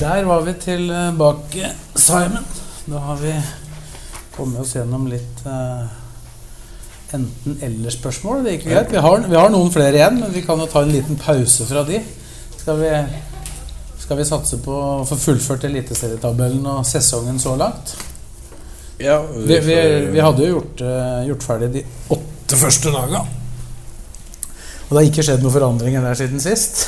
Der var vi tilbake, Simon. Da har vi kommet oss gjennom litt uh, enten-eller-spørsmål. Det gikk greit. Vi har, vi har noen flere igjen, men vi kan jo ta en liten pause fra de. Skal vi, skal vi satse på å få fullført eliteserietabellen og sesongen så langt? Ja, Vi, vi, vi hadde jo gjort, uh, gjort ferdig de åtte første daga. Og det har ikke skjedd noen forandringer der siden sist.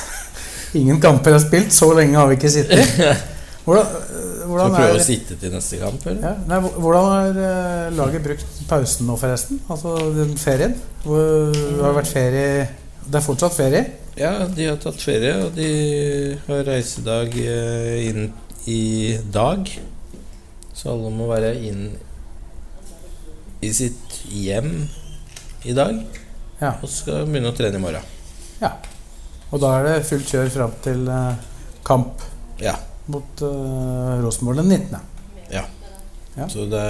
Ingen kamper er spilt. Så lenge har vi ikke sittet. Hvordan, Skal hvordan prøve å sitte til neste kamp, eller? ja, nei, Hvordan har eh, laget brukt pausen nå, forresten? Altså den ferien? Hvor, det har vært ferie Det er fortsatt ferie? Ja, de har tatt ferie, og de har reisedag eh, inn i dag. Så alle må være inn i sitt hjem i dag. Ja. Og skal begynne å trene i morgen. ja. Og da er det fullt kjør fram til eh, kamp Ja. mot uh, Rosenborg den 19. ja. Ja. Så det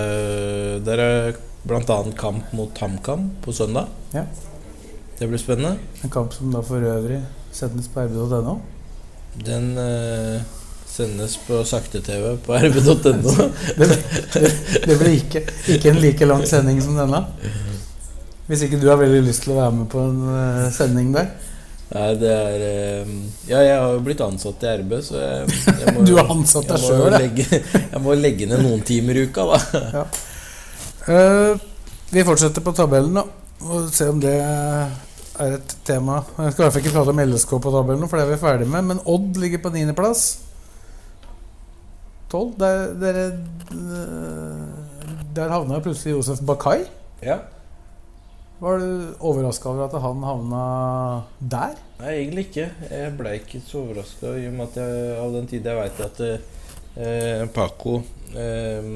der er bl.a. kamp mot HamKam på søndag. Ja. Det blir spennende. En kamp som da for øvrig sendes på rb.no. Den eh, sendes på sakte-TV på rb.no. Det, det, det blir ikke, ikke en like lang sending som denne. Hvis ikke du har veldig lyst til å være med på en eh, sending der. Nei, det er eh, Ja, jeg har jo blitt ansatt i RB, så jeg, jeg må Du har ansatt deg sjøl, ja. Jeg må legge ned noen timer i uka, da. Eh, vi fortsetter på tabellen da. og se om det er et tema. Jeg skal i hvert fall ikke prate om LSK på tabellen, for det er vi ferdig med. Men Odd ligger på niendeplass. Tolv. Der, der, der havna plutselig Josef Bakai. Ja. Var du overraska over at han havna der? Nei, egentlig ikke. Jeg ble ikke så overraska i og med at jeg, av den tid jeg veit at eh, Paco eh,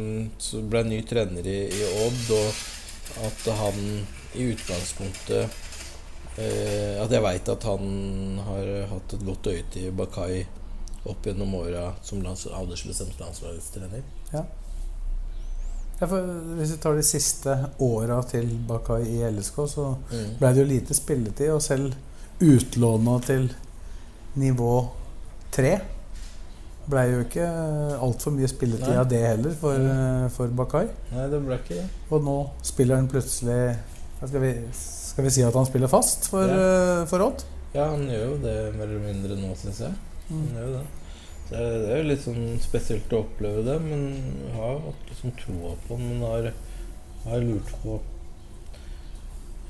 ble ny trener i, i Odd, og at han i utgangspunktet eh, At jeg veit at han har hatt et godt øye til Bakai opp gjennom åra som lands, aldersbestemt landslagstrener. Ja, for hvis vi tar de siste åra til Bakai i LSK, så Mm. ble det jo lite spilletid. Og selv utlåna til nivå tre ble jo ikke altfor mye spilletid av det heller for, eh, for Bakai. Nei, det ble ikke det. Og nå spiller han plutselig skal vi, skal vi si at han spiller fast for, ja. for Odd? Ja, han gjør jo det mer eller mindre nå, syns jeg. Han gjør jo det. Det det er jo litt sånn spesielt å oppleve det, men jeg har hatt liksom troa på den. Men har, har lurt på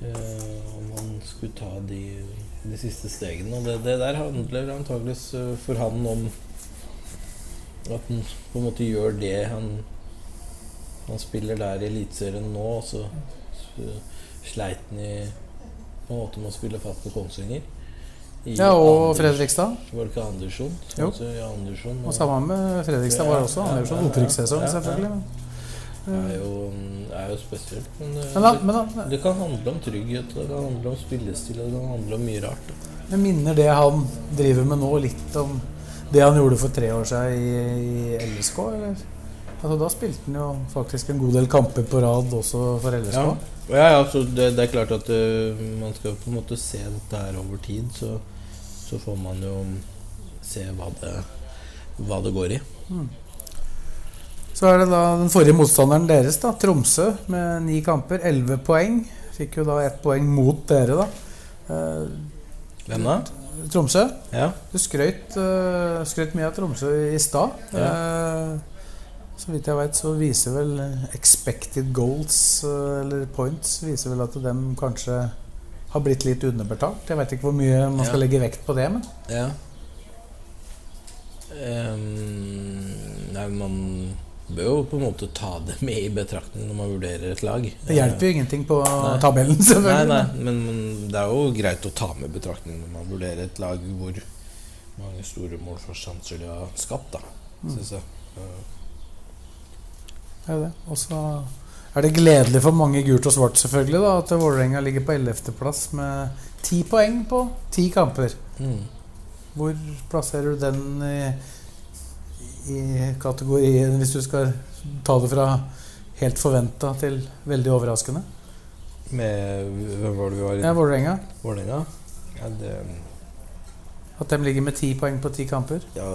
eh, om han skulle ta de, de siste stegene. Og det, det der handler antakeligvis eh, for han om at han på en måte gjør det han Han spiller der i Eliteserien nå, og så, sleit han i på en måte med å spille fast på Kongsvinger. Ja, og Anders- Fredrikstad. Var det ikke Andersson? Jo. Altså, ja, Andersson Og sammen med Fredrikstad var det også Andersson. ja. Opprykkssesong, selvfølgelig. Det er jo, er jo spesielt. Men, det, men, da, men da, det kan handle om trygghet, det kan handle om spillestil, og det kan handle om mye rart. Jeg minner det han driver med nå, litt om det han gjorde for tre år siden i, i LSK? Eller? Altså, da spilte han jo faktisk en god del kamper på rad også for LSK. Ja, ja, ja så det, det er klart at uh, man skal på en måte se dette her over tid, så, så får man jo se hva det, hva det går i. Så er det da den forrige motstanderen deres, da, Tromsø, med ni kamper, elleve poeng. Fikk jo da ett poeng mot dere, da. Eh, Hvem da? Tromsø. Ja. Du skrøt, eh, skrøt mye av Tromsø i stad. Eh, så vidt jeg veit, så viser vel expected goals, eller points, viser vel at de kanskje har blitt litt underbetalt. Jeg vet ikke hvor mye man skal Ja. legge vekt på det, men Ja. um, nei, man bør jo på en måte ta det med i betraktning når man vurderer et lag. det hjelper jo ingenting på Nei. tabellen, selvfølgelig. nei, men, men det er jo greit å ta med i betraktning når man vurderer et lag hvor mange store målforsjanser de har skapt. da syns jeg. Mm. Det er det. Og så er det gledelig for mange gult og svart selvfølgelig da, at Vålerenga ligger på 11.-plass med ti poeng på ti kamper. mm. Hvor plasserer du den i, i kategorien, hvis du skal ta det fra helt forventa til veldig overraskende? Med Hvem var det vi var i? Ja, Vålerenga. Vålerenga? Ja, det At de ligger med ti poeng på ti kamper. Ja,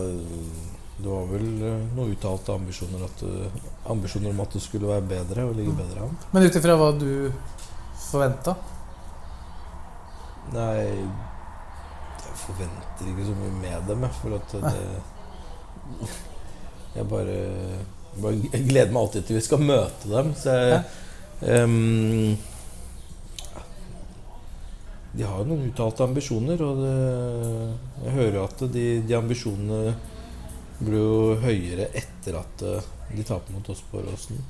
det var vel eh, noen uttalte ambisjoner, at, eh, ambisjoner om at det skulle være bedre og ligge bedre an. Men ut ifra hva du forventa? Nei, jeg forventer ikke så mye med dem, jeg. For at det Jeg bare, bare Jeg gleder meg alltid til vi skal møte dem. Så jeg um, De har jo noen uttalte ambisjoner, og det, jeg hører at de, de ambisjonene blir jo høyere etter at eh, de taper mot oss på Åråsen.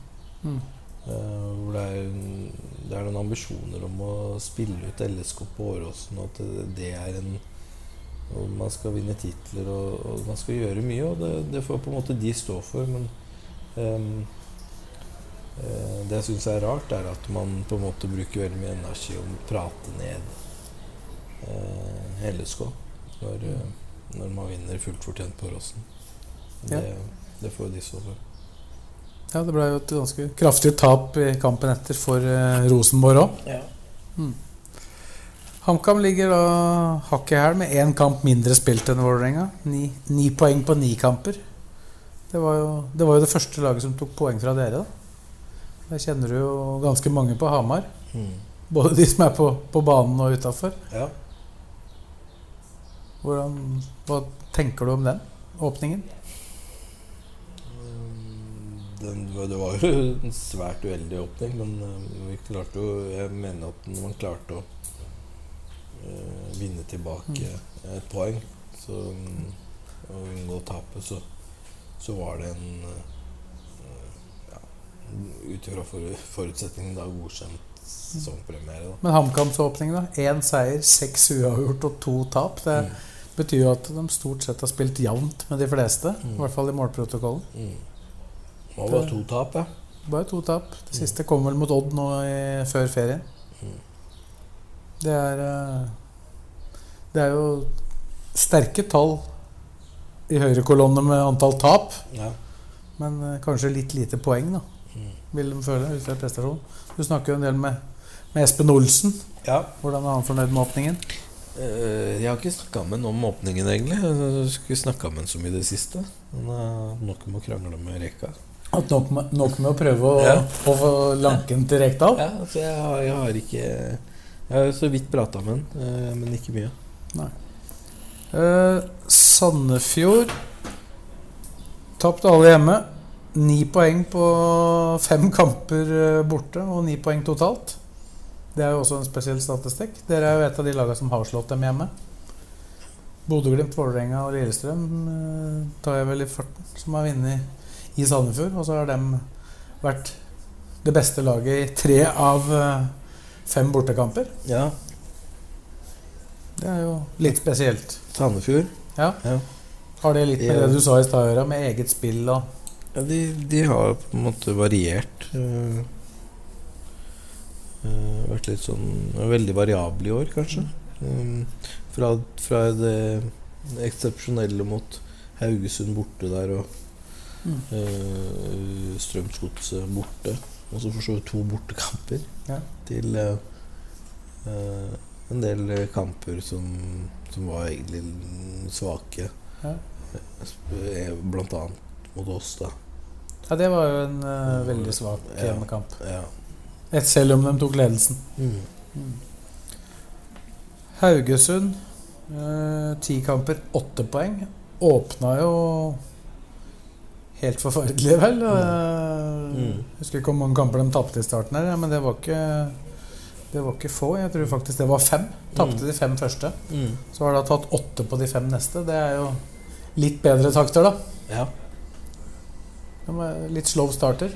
Mm. Hvor det er, det er noen ambisjoner om å spille ut LSK på Åråsen, og at det, er en og Man skal vinne titler og, og man skal gjøre mye, og det, det får på en måte de stå for. Men um, uh, det jeg syns er rart, er at man på en måte bruker veldig mye energi Å prate ned uh, LSK når, eh, når man vinner fullt fortjent på Åråsen. Det, det får jo de stå for. Ja, det ble jo et ganske kraftig tap i kampen etter for eh, Rosenborg òg. Ja. HamKam ligger da hakk i hæl med én kamp mindre spilt enn Vålerenga. Ni, ni poeng på ni kamper. Det var, jo, det var jo det første laget som tok poeng fra dere. da Der kjenner du jo ganske mange på Hamar. Mm. Både de som er på, på banen og utafor. ja. Hva tenker du om den åpningen? Den, det var jo en svært uheldig åpning, men eh, vi klarte jo Jeg mener at når man klarte å uh, vinne tilbake et poeng så, mm, og unngå tapet, så, så var det en uh, ja, Ut ifra for, forutsetningene da godkjent sesongpremiere. Da. Men HamKams åpning, da? Én seier, seks uavgjort og to tap. Det Mm. betyr jo at de stort sett har spilt jevnt med de fleste. I hvert fall i målprotokollen. Mm. Det var to tap, ja. Bare to tap. Det siste kom vel mot Odd nå i, før ferien. Mm. Det er eh, Det er jo sterke tall i høyre kolonne med antall tap, ja. men eh, kanskje litt lite poeng, da. Mm. Vil de føle ut fra prestasjon. Du snakker jo en del med, med Espen Olsen. ja. Hvordan er han fornøyd med åpningen? Eh, Jeg har ikke snakka med ham om åpningen, egentlig. Jeg ikke snakka med ham så mye i det siste. Han har nok med å krangle med Reka. Hatt nok nok med å prøve å, Ja. å få lanken til Rekdal? Ja, altså jeg har, jeg har ikke Jeg har så vidt prata med han, eh, men ikke mye. Eh, Sandefjord tapte alle hjemme. Ni poeng på fem kamper eh, borte, og ni poeng totalt. Det er jo også en spesiell statistikk. Dere er jo et av de lagene som har slått dem hjemme. Bodø-Glimt, Vålerenga og Lillestrøm eh, tar jeg vel i farten, som har vunnet i Sandefjord. Og så har de vært det beste laget i tre av eh, fem bortekamper. Ja, Det er jo litt spesielt. Sandefjord. Ja. Ja. Har det litt med det du sa i stad å gjøre, med eget spill og Ja, de, de har på en måte variert. Uh, vært litt sånn Veldig variable i år, kanskje. Um, fra, fra det eksepsjonelle mot Haugesund borte der og Mm. uh, Strømsgodset borte. Og så for så vidt to bortekamper. Ja. Til eh, eh, en del kamper som, som var egentlig svake. Ja. Eh, Blant annet mot oss, da. Ja, det var jo en uh, veldig svak Ja. hjemmekamp. Ja. Et selv om de tok ledelsen. Mm. Haugesund, eh, ti kamper, åtte poeng. Åpna jo helt forferdelig, vel. Mm. Mm. Husker ikke hvor mange kamper de tapte i starten, her, men det var ikke det var ikke få. Jeg tror faktisk det var fem. Tapte Mm. de fem første. Mm. Så har de tatt åtte på de fem neste. Det er jo litt bedre takter, da. Ja. De var litt slow starter.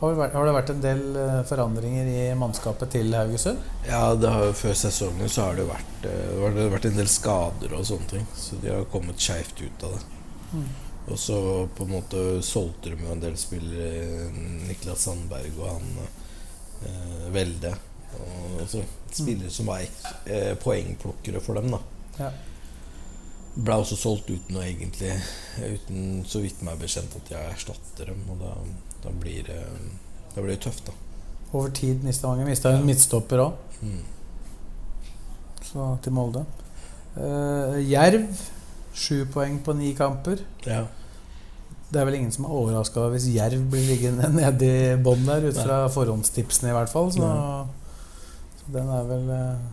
Har det vært, har det vært en del eh, forandringer i mannskapet til Haugesund? ja det har, før sesongen så har det vært, det har vært en del skader og sånne ting. Så de har kommet skeivt ut av det. Og så på en måte solgte de jo en del spillere. Niklas Sandberg og han eh, Velde. Og så spillere som var eh, poengplukkere for dem, da. Ja. Ble også solgt uten å egentlig Uten så vidt meg bekjent at jeg erstatter dem. Og da, da blir det Da blir det tøft, da. Over tid mista mange. Mista en midtstopper òg, Mm. så til Molde. Eh, Jerv sju poeng på ni kamper. Ja. Det er vel ingen som er overraska hvis Jerv blir liggende nede i bånn der, ut fra forhåndstipsene i hvert fall. Så, så den er vel eh,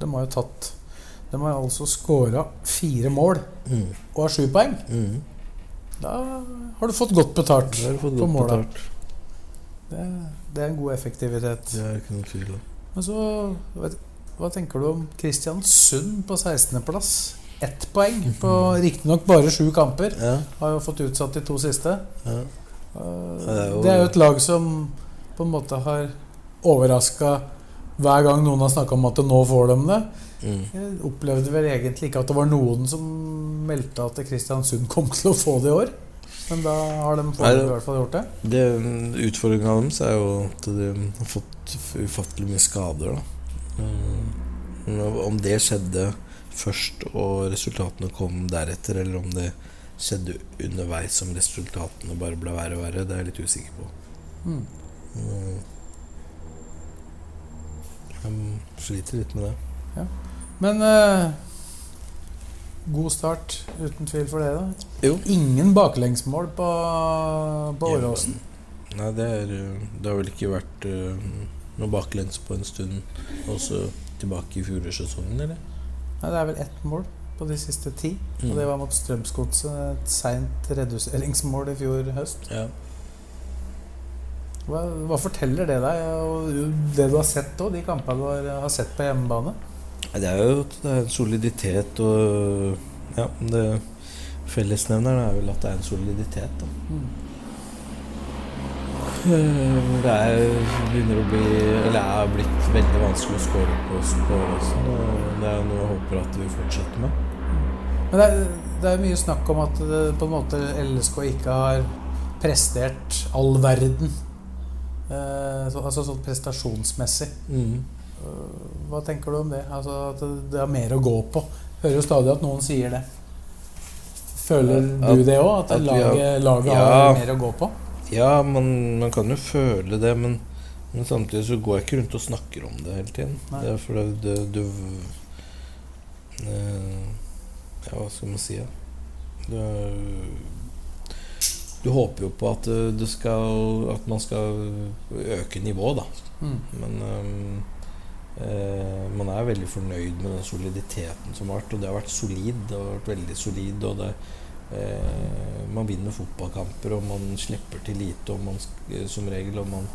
De har jo tatt De har altså scora fire mål Mm. og har sju poeng. Mm. Da har du fått godt betalt fått på godt måla. Det, det er en god effektivitet. Det er ikke noe tvil om. Men så vet, Hva tenker du om Kristiansund på 16.-plass? Ett poeng på riktignok bare sju kamper. Ja, Har jo fått utsatt de to siste. ja. Uh, det er jo- et lag som på en måte har overraska hver gang noen har snakka om at nå får de det. Mm. Jeg opplevde vel egentlig ikke at det var noen som meldte at Kristiansund kom til å få det i år. Men da har de Nei, det- i hvert fall gjort det. Det Utfordringa deres er jo at de har fått ufattelig mye skader. Da. Mm. Om det skjedde først og resultatene kom deretter, eller om det skjedde underveis som resultatene bare ble verre og verre, det er jeg litt usikker på. Mm. Mm. Jeg sliter litt med det. Men uh, god start uten tvil for det, da. Jo. Ingen baklengsmål på, på Åråsen. Nei, det, er, det har vel ikke vært uh, noe baklengs på en stund. Også tilbake i fjorårssesongen, eller? Nei, det er vel ett mål på de siste ti. Mm. Og det var mot Strømsgodset. Et seint reduseringsmål i fjor høst. Ja. Hva, hva forteller det deg, og det du har sett òg, de kampene du har, har sett på hjemmebane? Det er jo det er en soliditet og Ja, det Fellesnevneren er vel at det er en soliditet, da. Mm. Eh, Det er, begynner å bli Eller er blitt veldig vanskelig å score på på Åråsen. Og det er noe jeg håper at vi fortsetter med. Men det er, det er mye snakk om at det, på en måte LSK ikke har prestert all verden. Eh, så, altså sånn prestasjonsmessig. Mm. Hva tenker du om det? Altså At det, er mer å gå på. Hører jo stadig at noen sier det. Føler du det òg? At, at laget, laget, har Ja. mer å gå på? Ja, man, man kan jo føle det, men, men samtidig så går jeg ikke rundt og snakker om det hele tiden. Nei. Det er fordi det, du Ja, hva skal man si? Ja? Du, du håper jo på at skal At man skal øke nivået, da. Mm. Men eh, man er veldig fornøyd med den soliditeten som har vært. Og det har vært solid. Det har vært veldig solid. Og det, man vinner fotballkamper, og man slipper til lite og man, eh, som regel. Og man,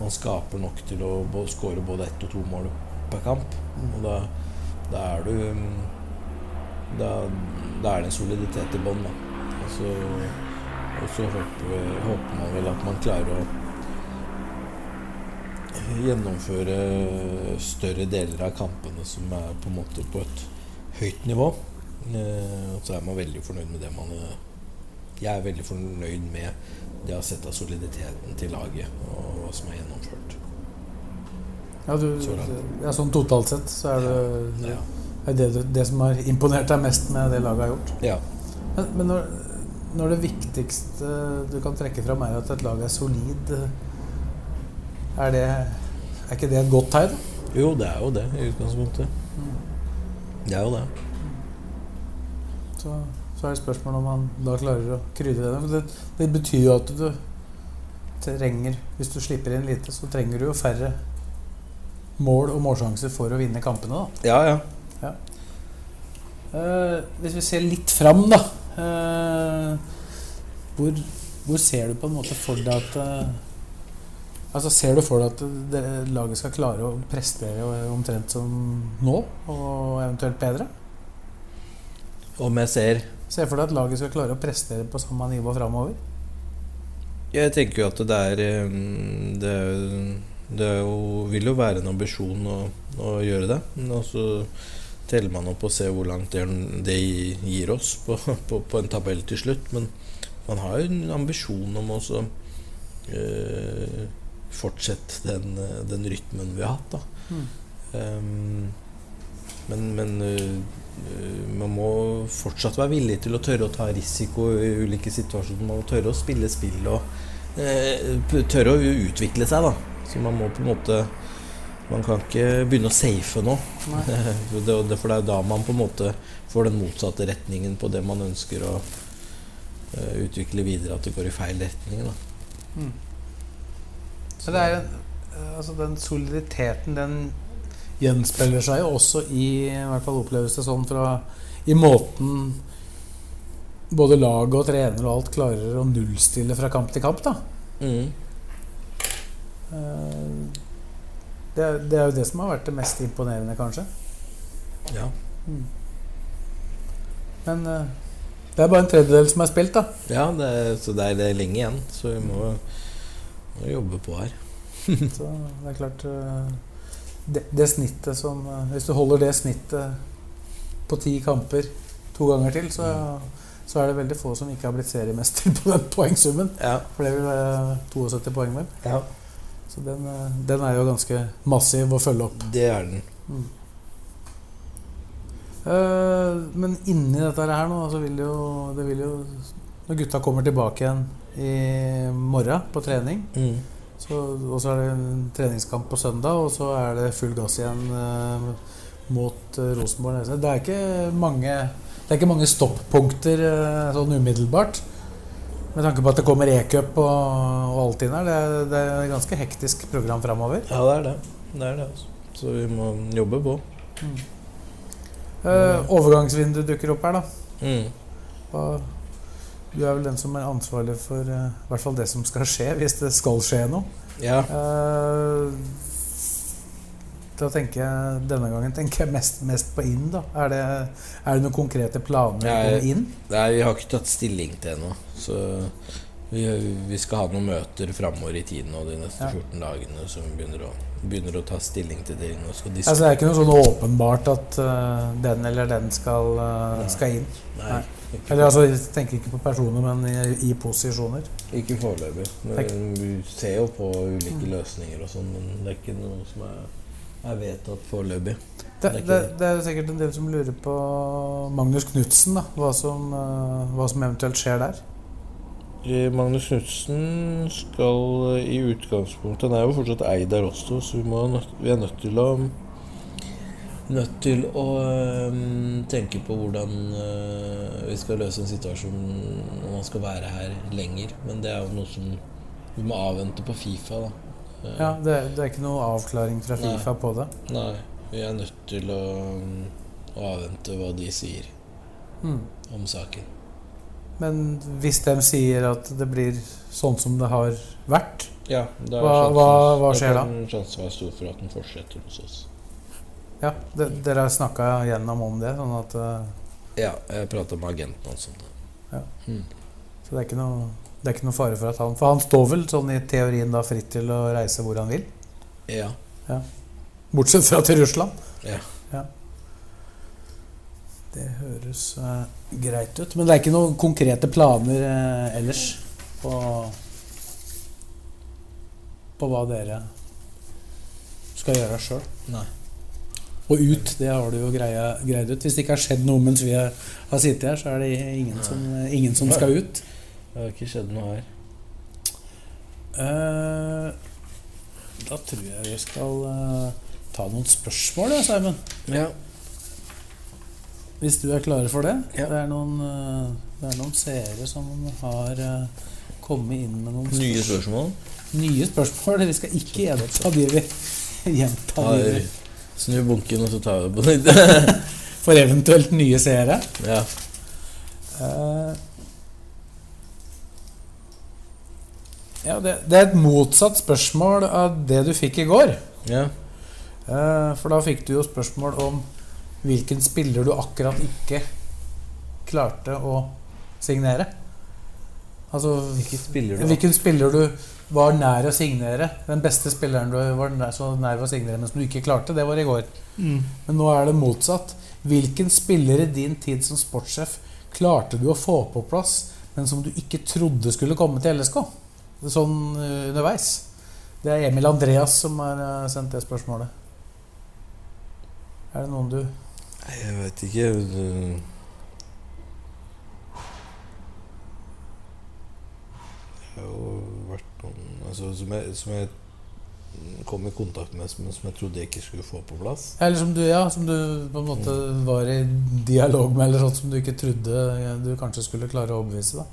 man skaper nok til å skåre både ett og to mål per kamp. Og da, da er du mm, da, da er det en soliditet i bånn, da. Og så, og så håper, håper man vel at man klarer å gjennomføre større deler av kampene som er på en måte på et høyt nivå. Eh, så er man veldig fornøyd med det man eh, Jeg er veldig fornøyd med det jeg har sett av soliditeten til laget og hva som er gjennomført. Ja, du, Så ja, sånn totalt sett så er det Ja. er det, det som har imponert deg mest med det laget har gjort. ja. Men, men når, når det viktigste du kan trekke fram, er at et lag er solid, er det Er ikke det et godt tegn? Jo, det er jo det i utgangspunktet. Det er jo det. Så, så er det spørsmålet om han da klarer å krydre det. For det. Det betyr jo at du trenger Hvis du slipper inn lite, så trenger du jo færre mål og målsjanser for å vinne kampene. da Ja, ja. Eh, hvis vi ser litt fram, da uh, hvor, hvor ser du på en måte for deg at uh, Altså Ser du for deg at det, laget skal klare å prestere omtrent som nå, og eventuelt bedre? Om jeg ser Ser for deg at laget skal klare å prestere på samme nivå framover? Jeg tenker jo at det er eh, Det, er- det jo, vil jo være en ambisjon å, å gjøre det. Og så teller man opp og ser hvor langt det, det gir oss på, på, på, en tabell til slutt. Men man har jo en ambisjon om å øh, fortsette den, den, rytmen vi har hatt. Da. Mm. Um, men, men uh, man må fortsatt være villig til å tørre å ta risiko i ulike situasjoner. Man må tørre å spille spill og uh, tørre å utvikle seg. Da. Så man må på en måte man kan ikke begynne å safe nå. det, det, for det er da man på en måte får den motsatte retningen på det man ønsker å uh, utvikle videre. At det går i feil retning. Mm. Så det er jo altså Den soliditeten, den gjenspeiler seg jo også i i hvert fall oppleves det sånn fra i måten både lag og trener og alt klarer å nullstille fra kamp til kamp. da mm. uh, det er, det er, jo det som har vært det mest imponerende, kanskje. Ja. Mm. Men uh, det er bare en tredjedel som er spilt, da. Ja, det er, så det er, det er, lenge igjen. Så vi må, må jobbe på her. så det er klart uh, det, det, snittet som uh, Hvis du holder det snittet på ti kamper to ganger til, så, så er det veldig få som ikke har blitt seriemester på den poengsummen. Ja. For det vil være 72 poeng, vel. Ja. Så den, eh, den, er jo ganske massiv å følge opp. Det er den. Mm. Uh, men inni dette her nå, så vil jo, det vil jo Når gutta kommer tilbake igjen i morgen på trening mm. Og så er det en treningskamp på søndag, og så er det full gass igjen eh, mot eh, Rosenborg. Det er ikke mange Det er ikke mange stoppunkter sånn umiddelbart. Med tanke på at det kommer e-cup og, og alt inn her. Det er, det er et ganske hektisk program framover. Ja, det er det. det, er det altså. Så vi må jobbe på. Mm. Uh, overgangsvinduet dukker opp her, da. Mm. Og du er vel den som er ansvarlig for uh, i hvert fall det som skal skje, hvis det skal skje noe. Ja. Uh, da tenker jeg, Denne gangen tenker jeg mest, mest på inn. da Er det, er det noen konkrete planer om inn? Nei, vi har ikke tatt stilling til ennå. Så vi, vi, skal ha noen møter framover i tiden og de neste ja. 14 dagene som begynner å, begynner å ta stilling til det. altså, det er ikke noe sånn åpenbart at uh, den eller den skal, skal inn? Nei. nei. Eller altså, Jeg tenker ikke på personer, men i, i posisjoner. Ikke foreløpig. Vi ser jo på ulike løsninger og sånn, men det er ikke noe som er er vedtatt foreløpig. Det, det, det, er sikkert en del som lurer på Magnus Knutsen, hva, som, uh, hva som eventuelt skjer der? Magnus Knutsen skal i utgangspunktet Han er jo fortsatt eid av Rosto, så vi, må, vi, er nødt til å Nødt til å um, tenke på hvordan uh, vi skal løse en situasjon når man skal være her lenger. Men det er jo noe som vi må avvente på Fifa. da ja, det, det, er ikke noe avklaring fra Fifa Nei. på det? Nei. Vi er nødt til å, å avvente hva de sier mm. om saken. Men hvis de sier at det blir sånn som det har vært, ja, hva, hva, hva, skjer da? Det er en stor for at den fortsetter hos oss. Ja, de, Dere har snakka gjennom om det? Sånn at uh, Ja, jeg prata med agenten hans om det. Ja. Mm. Så det er ikke noe det er ikke noe fare for at han For han står vel sånn i teorien da fritt til å reise hvor han vil? Ja. ja. Bortsett fra til Russland? Ja. ja. Det høres uh, greit ut. Men det er ikke noen konkrete planer uh, ellers på På hva dere skal gjøre sjøl? Nei. Og ut, det har du jo greia, greid ut. Hvis det ikke har skjedd noe mens vi har, sittet her, så er det ingen som, ingen som skal ut. Det har ikke skjedd noe her. Uh, da tror jeg vi skal uh, ta noen spørsmål, ja, Simon. Ja. Hvis du er klar for det. Ja. Det, er noen, uh, det er noen seere som har kommet inn med noen Nye spørsmål? Nye spørsmål. Vi skal ikke gjenta de vi gjenta de Snu bunken, og så tar vi det på nytt. for eventuelt nye seere. Ja. Uh, Ja, det, det, er et motsatt spørsmål av det du fikk i går. Ja. Uh, for da fikk du jo spørsmål om hvilken spiller du akkurat ikke klarte å signere. Altså, Hvilken spiller du, hvilken spiller du var nær å signere. Den beste spilleren du var nær, så nær å signere, men som du ikke klarte, det var i går. Men nå er det motsatt. Hvilken spiller i din tid som sportssjef klarte du å få på plass, men som du ikke trodde skulle komme til LSK? Sånn eh, underveis. Det er Emil Andreas som har eh, sendt det spørsmålet. Er det noen du Jeg vet ikke. Det det har jo vært noen altså, som, jeg, som jeg kom i kontakt med, men som jeg trodde jeg ikke skulle få på plass. Eller som du, ja, som du på en måte var i dialog med, eller sånt som du ikke trodde du kanskje skulle klare å overbevise? da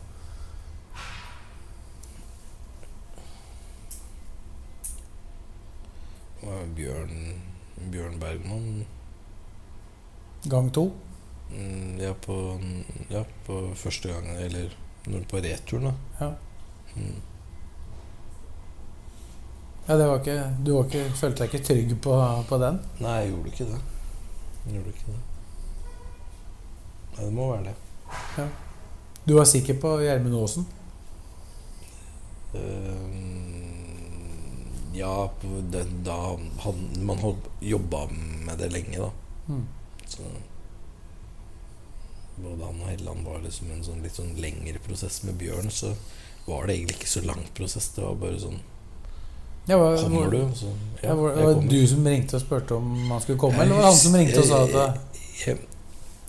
Bjørn, Bjørn Bergman. Gang to? Mm, Ja, på, ja, på første gang, eller på returen, da. Ja. Mm. Ja, det var ikke, du var ikke, følte deg ikke trygg på, på den? Nei, jeg gjorde ikke det. Jeg gjorde ikke det. Nei, det må være det. Du var sikker på Gjermund Aasen? Ehm, ja, den, da han, man holdt, jobba med det lenge, da. Mm. Så både han og Helland var liksom en sånn litt sånn lengre prosess. Med Bjørn så var det egentlig ikke så lang prosess. Det var bare sånn Ja, var, Kommer du? Så, ja, var, jeg var det du som ringte og spurte om han skulle komme, eller var det han som ringte og sa at jeg,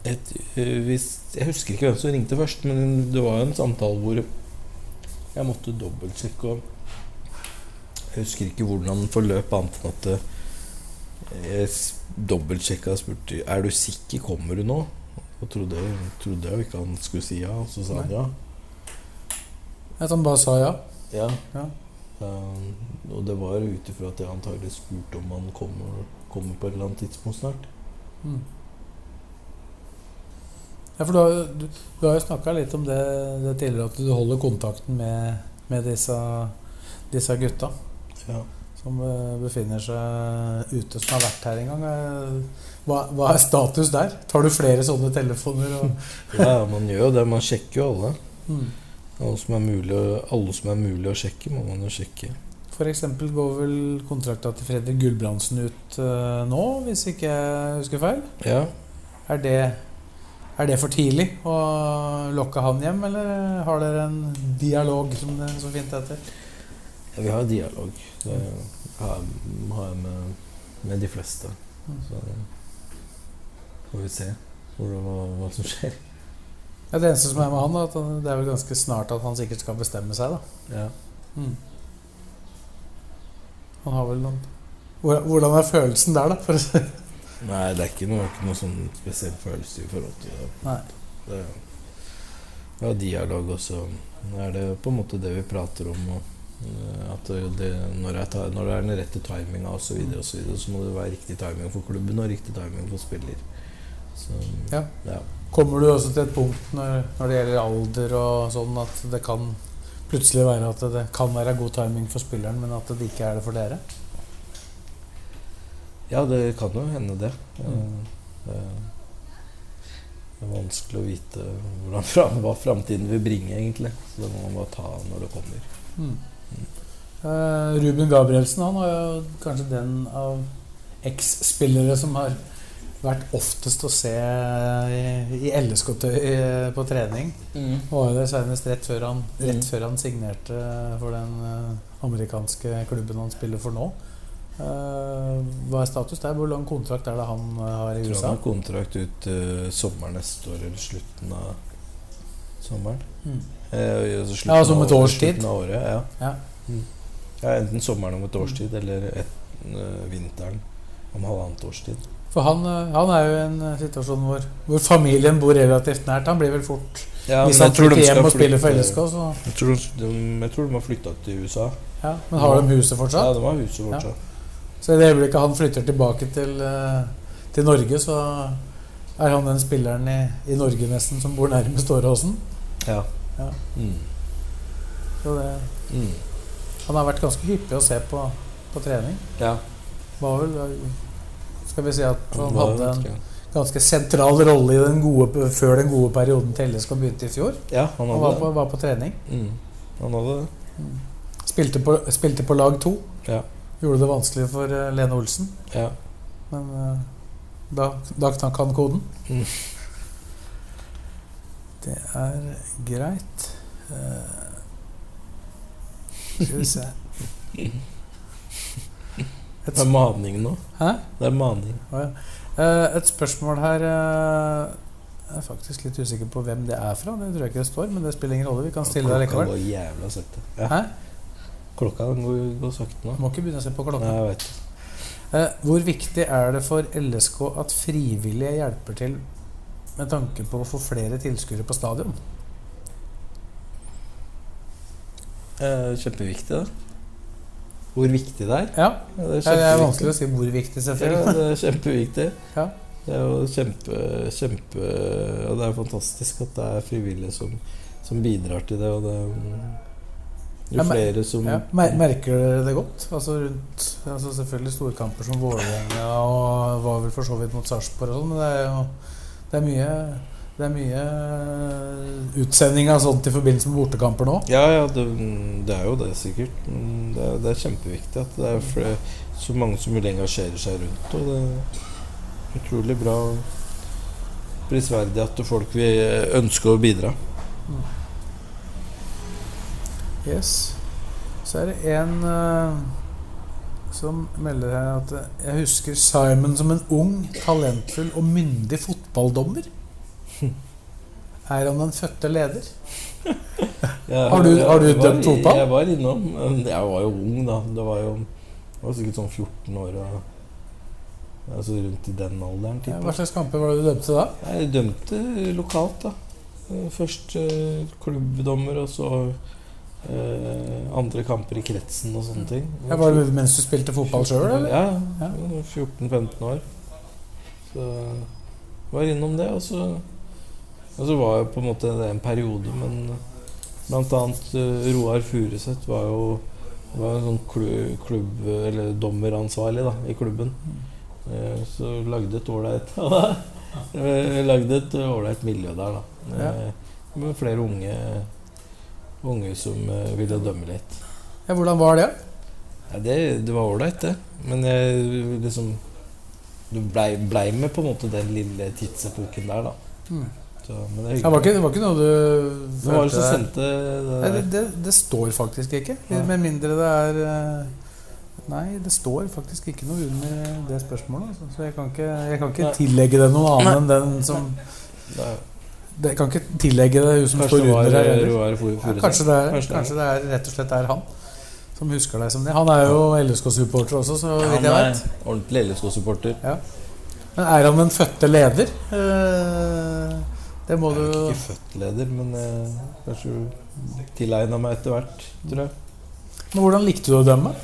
jeg, jeg, hvis, jeg husker ikke hvem som ringte først, men det var en samtale hvor jeg måtte dobbeltsjekke. Jeg husker ikke hvordan forløp, annet enn at eh, jeg dobbeltsjekka og spurte Er du sikker, kommer du nå? Og trodde, trodde jeg jo ikke han skulle si ja, og så sa han ja. At han bare sa ja? ja. Ja. Um, og det var ut ifra at jeg antagelig spurte om han kommer, kommer på et eller annet tidspunkt snart. Mm. Ja, for du har, du, du har jo snakka litt om det, det tidligere, at du holder kontakten med, med disse, disse gutta Ja. som eh, befinner seg ute, som har vært her en gang. Eh, Hva, hva er status der? Tar du flere sånne telefoner? Ja, man gjør jo det. Man sjekker jo alle. mm. Alle som, er mulig, alle som er mulig å sjekke, må man jo sjekke. For eksempel går vel kontrakta til Fredrik Gulbrandsen ut uh, nå, hvis ikke jeg husker feil? Ja. Er det, er det for tidlig å lokke han hjem, eller har dere en dialog, som det så fint heter? ja vi har dialog. Det har, har jeg med, med de fleste. Mm. Så får vi se hvor, hva, hva som skjer. Ja, det eneste som er med han, er at han, det er vel ganske snart at han sikkert skal bestemme seg. da. Ja. Mm. Han har vel noen Hvordan er følelsen der, da? Nei, det er ikke noe, ikke noe sånn spesiell følelse i forhold til det. Nei. det er har dialog, også Det er det på en måte det vi prater om. Og, eh, at det, når, tar, når det er den rette timinga osv., så, videre, og så, videre, så må det være riktig timing for klubben og riktig timing for spiller. Så, Ja. ja. Kommer du også til et punkt når, når det gjelder alder og sånn, at det kan plutselig være at det kan være god timing for spilleren, men at det ikke er det for dere? Ja, det kan jo hende det. Mm. Eh, Det, det er vanskelig å vite hvordan, hva framtiden vil bringe, egentlig. Så det må man bare ta når det kommer. Mm. Uh, Ruben Gabrielsen han har jo kanskje den av eks-spillere som har vært oftest å se i, i LSK-tøy eh, på trening. Mm. var jo det senest rett før han, rett Mm. før han signerte for den eh, amerikanske klubben han spiller for nå. Uh, hva er status der? Hvor lang kontrakt er det han uh, har i Jeg tror han har kontrakt ut uh, sommeren neste år, eller slutten av sommeren. Mm. Eh, altså slutten Ja, altså om et års tid. Av året, ja. Ja. Mm. ja. Enten sommeren om et års tid, eller et, eh, vinteren om halvannet års tid. For han, eh, han er jo i en eh, situasjon hvor, hvor familien bor relativt nært. Han blir vel fort Ja, Hvis han flytter hjem og spiller for LSK, så Jeg tror de, jeg tror de har flytta til USA. ja. Men har de huset fortsatt? Ja, de har huset fortsatt. Så i det øyeblikket han flytter tilbake til, eh, til Norge, så er han den spilleren i, i Norge nesten som bor nærmest Åråsen. Ja. Ja. Mm. Så det, Mm. han har vært ganske hyppig å se på, på trening. ja. Var vel Skal vi si at han hadde en ganske sentral rolle i den gode, før den gode perioden til LSK begynte i fjor. Ja, han Han var på, var på trening. Mm. Han hadde det. Spilte på, spilte på lag to. Ja. Gjorde det vanskelig for eh, Lene Olsen. Ja. Men eh, da, da knakk han koden. Mm. Det er greit. Uh, skal vi se Det er maning nå. Hæ? Det er maning. Oh, ja. Eh, et spørsmål her eh, Jeg er faktisk litt usikker på hvem det er fra. Det tror jeg ikke det står, men det spiller ingen rolle. Vi kan stille det Klokka likevel. går jævla sakte. Ja. Hæ? Klokka går, går sakte nå. Må ikke begynne å se på Nei, klokka. jeg vet. Eh, hvor viktig er det for LSK at frivillige hjelper til med tanke på å få flere tilskuere på stadion? Eh, Kjempeviktig, da. Hvor viktig det er? Ja, Ja, det er vanskelig å si hvor viktig, Ja, selvfølgelig. det er kjempeviktig. Ja. Det er jo kjempe, kjempe Og det er fantastisk at det er frivillige som, som bidrar til det. Og det er jo flere som Ja, merker dere det godt? Altså rundt altså Selvfølgelig storkamper som Vålerenga og var vel for så vidt mot Sarpsborg og sånn, men det er jo det er mye det er mye eh, utsending av sånt i forbindelse med bortekamper nå. Ja, ja, det, det er jo det, sikkert. Mm, Det er, det er kjempeviktig at det er flere, så mange som mulig engasjerer seg rundt. Og det er utrolig bra og prisverdig at folk vil ønske å bidra. Yes. Så er det en uh, som melder her at eh, jeg husker Simon som en ung, talentfull og myndig fotballdommer. Er om den fødte leder? Jeg- Har du- har du dømt fotball? Jeg var innom. men Jeg var jo ung, da. Det var jo jeg var sikkert sånn 14 år. Og, altså rundt i den alderen. Ja, Hva slags kamper var det du dømte da? Jeg dømte lokalt, da. Først eh, klubbdommer, og så eh, andre kamper i kretsen og sånne ting. Ja, var det mens du spilte fotball sjøl, eller? Ja, Ja. 14-15 år. Så var innom det, og så Og så var jo på en måte det en periode, men blant annet eh, Roar Furuseth var jo var en sånn klubb, klubb, eller dommeransvarlig da, i klubben. Eh, Så lagde et ålreit Eh, Lagde et ålreit miljø der, da. Ja. Med flere unge Unge som ville dømme litt. Ja, hvordan var det? Ja, det, det var ålreit, det. Men jeg liksom Du blei ble med på en måte den lille tidsepoken der, da. Mm. Så, men det er Det var, ikke, det var ikke noe du Det var det som sendte det? Nei, det, det, det står faktisk ikke. Nei. Med mindre det er eh, Nei, det står faktisk ikke noe under det spørsmålet. Altså. Så jeg kan ikke, jeg kan ikke tillegge det noe annet enn den som Nei, det, Jeg kan ikke tillegge det hun som Kanskje står under her. Ja, kanskje, det er, Kanskje det er. rett og slett er han som husker deg som det. Han er jo LSK-supporter også, så Ja, vidt jeg er vet. ordentlig LSK-supporter. Men er han den fødte leder? Eh, det må Jeg er ikke født leder, men eh, kanskje tilegna meg etter hvert, tror jeg. Men hvordan likte du å dømme?